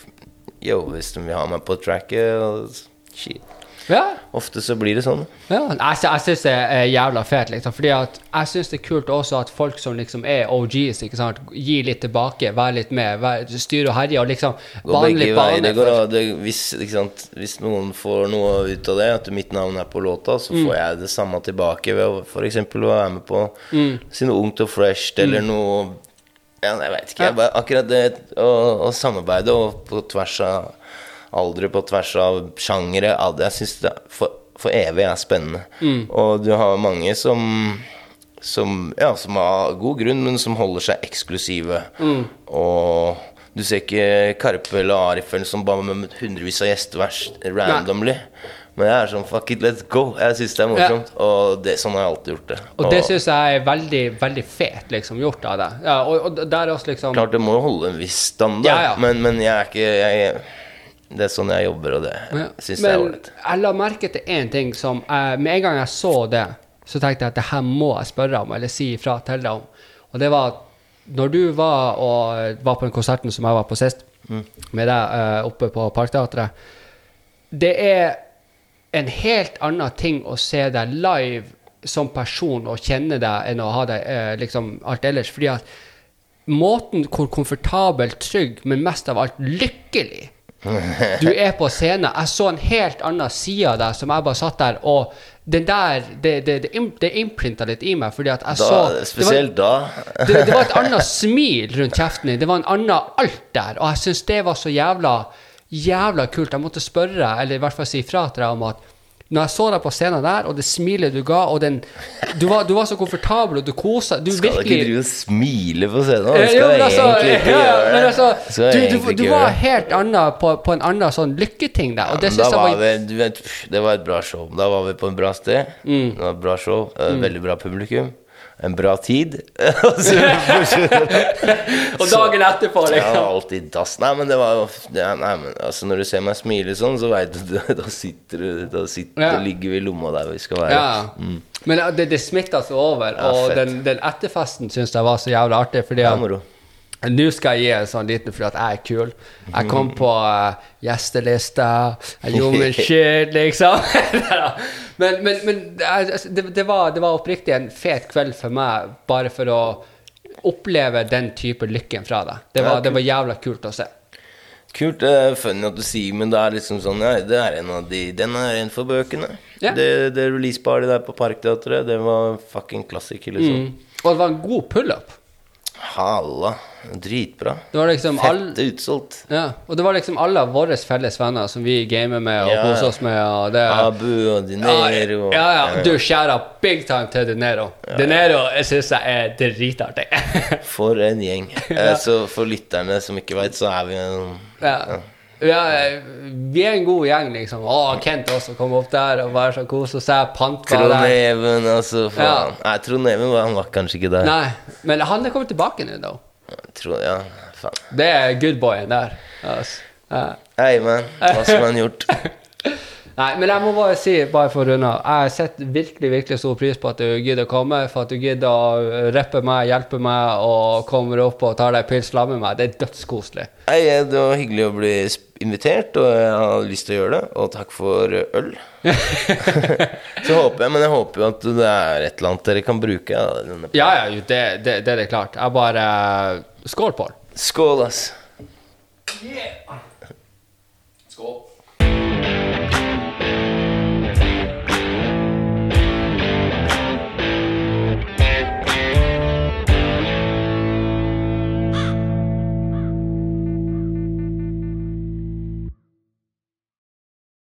Yo, hvis de vil ha meg på tracket shit. Ja. Ofte så blir det sånn. Ja, jeg, jeg syns det er jævla fet, liksom. Fordi at jeg syns det er kult også at folk som liksom er OGs, ikke sant, gir litt tilbake, være litt med, Styr og herje og liksom bane litt bane. Hvis, hvis noen får noe ut av det, at mitt navn er på låta, så Mm. får jeg det samme tilbake ved å f.eks. være med på Mm. sine Ungt og Fresh eller noe ja, Jeg veit ikke. Jeg bare, akkurat det å, å samarbeide og på tvers av aldre, på tvers av sjangere Jeg syns det for, for evig er spennende. Mm. Og du har mange som som, ja, som har god grunn, men som holder seg eksklusive. Mm. Og du ser ikke Karpe eller Arif eller som bare med hundrevis av gjestevers randomly. Men jeg er sånn fuck it, let's go. Jeg syns det er morsomt. Og det, sånn har jeg alltid gjort det. Og det syns jeg er veldig, veldig fet liksom, gjort av deg. Ja, og, og der er også liksom Klart det må jo holde en viss standard, Ja, ja. Men, men jeg er ikke jeg, Det er sånn jeg jobber, og det Ja. syns jeg er ålreit. jeg la merke til én ting som jeg, Med en gang jeg så det, så tenkte jeg at det her må jeg spørre om, eller si ifra til deg om. Og det var at når du var, og, var på den konserten som jeg var på sist, Mm. med deg eh, oppe på Parkteatret Det er en helt annen ting å se deg live som person og kjenne deg, enn å ha deg eh, liksom alt ellers. Fordi at måten hvor komfortabel, trygg, men mest av alt lykkelig du er på scenen. Jeg så en helt annen side av deg som jeg bare satt der, og den der Det, det, det, imprinta litt i meg, fordi at jeg Da, så det var, da. det, det var et annet smil rundt kjeften din. Det var en annen alt der. Og jeg syns det var så jævla jævla kult. Jeg måtte spørre, eller i hvert fall si ifra til deg om at når jeg så deg på scenen der, og det smilet du ga, og den Du var, du var så komfortabel, og du kosa Du Skal ikke drive og smile på scenen. Du Skal jo, men altså, egentlig ikke ja, gjøre det. altså, du, du, du var helt annen på, på en annen sånn lykketing der, og det Men syns jeg var var vi, vet, det var et bra show. Da var vi på en bra sted. Mm. Det var et bra show. mm. Veldig bra publikum. En bra tid. Og dagen etterpå, Ja, liksom. alltid dass. Nei, men det var jo ja, nei, men, altså, Når du ser meg smile sånn, så veit du Da sitter du Da, sitter, Ja. ligger vi i lomma der vi skal være. Ja. Men det, det smitta så over, Ja, og den, den etterfesten syns jeg var så jævlig artig, fordi Det er moro. Nå skal jeg gi en sånn liten fordi jeg er kul. Jeg kom på uh, gjestelista, jeg gjorde min shit, liksom. men men, men det, det, var, det var oppriktig en fet kveld for meg, bare for å oppleve den type lykken fra deg. Det var, det var jævla kult å se. Kult. Det er funny at du sier, men det er liksom sånn ja, det er en av de Den er en for bøkene. Ja. Det, det release-party der på Parkteatret, det var fucking klassiker, liksom. Mm. Og det var en god pullup. Halla. Dritbra. Det var liksom all, Fett utsolgt. ja, og det var liksom alle våre felles venner som vi gamer med og Ja. koser oss med. Og det, Abu og Dinero. ja, ja, du skjærer big time til Dinero. Dinero jeg syns jeg er dritartig. For en gjeng. ja. Så for lytterne som ikke veit, så er vi en ja. Ja, vi er en god gjeng, liksom. Å, Kent også kom opp der og bare så kose seg. Pant var Trond. Even, altså. Faen. Nei, Trond Even var, han var kanskje ikke der. Nei, men han er kommet tilbake nå, da. Trond, ja, faen. Det er good boyen der. Altså. Ja. Hei, man. Hva skulle han gjort? Nei, men jeg må bare si, bare for å runde av, jeg setter virkelig virkelig stor pris på at du gidder å komme, for at du gidder å rappe meg, hjelpe meg og kommer opp og tar deg en pils sammen med meg. Det er dødskoselig. Hei, det var hyggelig å bli invitert, og jeg har lyst til å gjøre det. Og takk for øl. Så håper jeg, men jeg håper jo at det er et eller annet dere kan bruke. Ja, denne- Ja, ja, det, det, det er det klart. Jeg bare Skål, Pål. Skål, ass. Skål.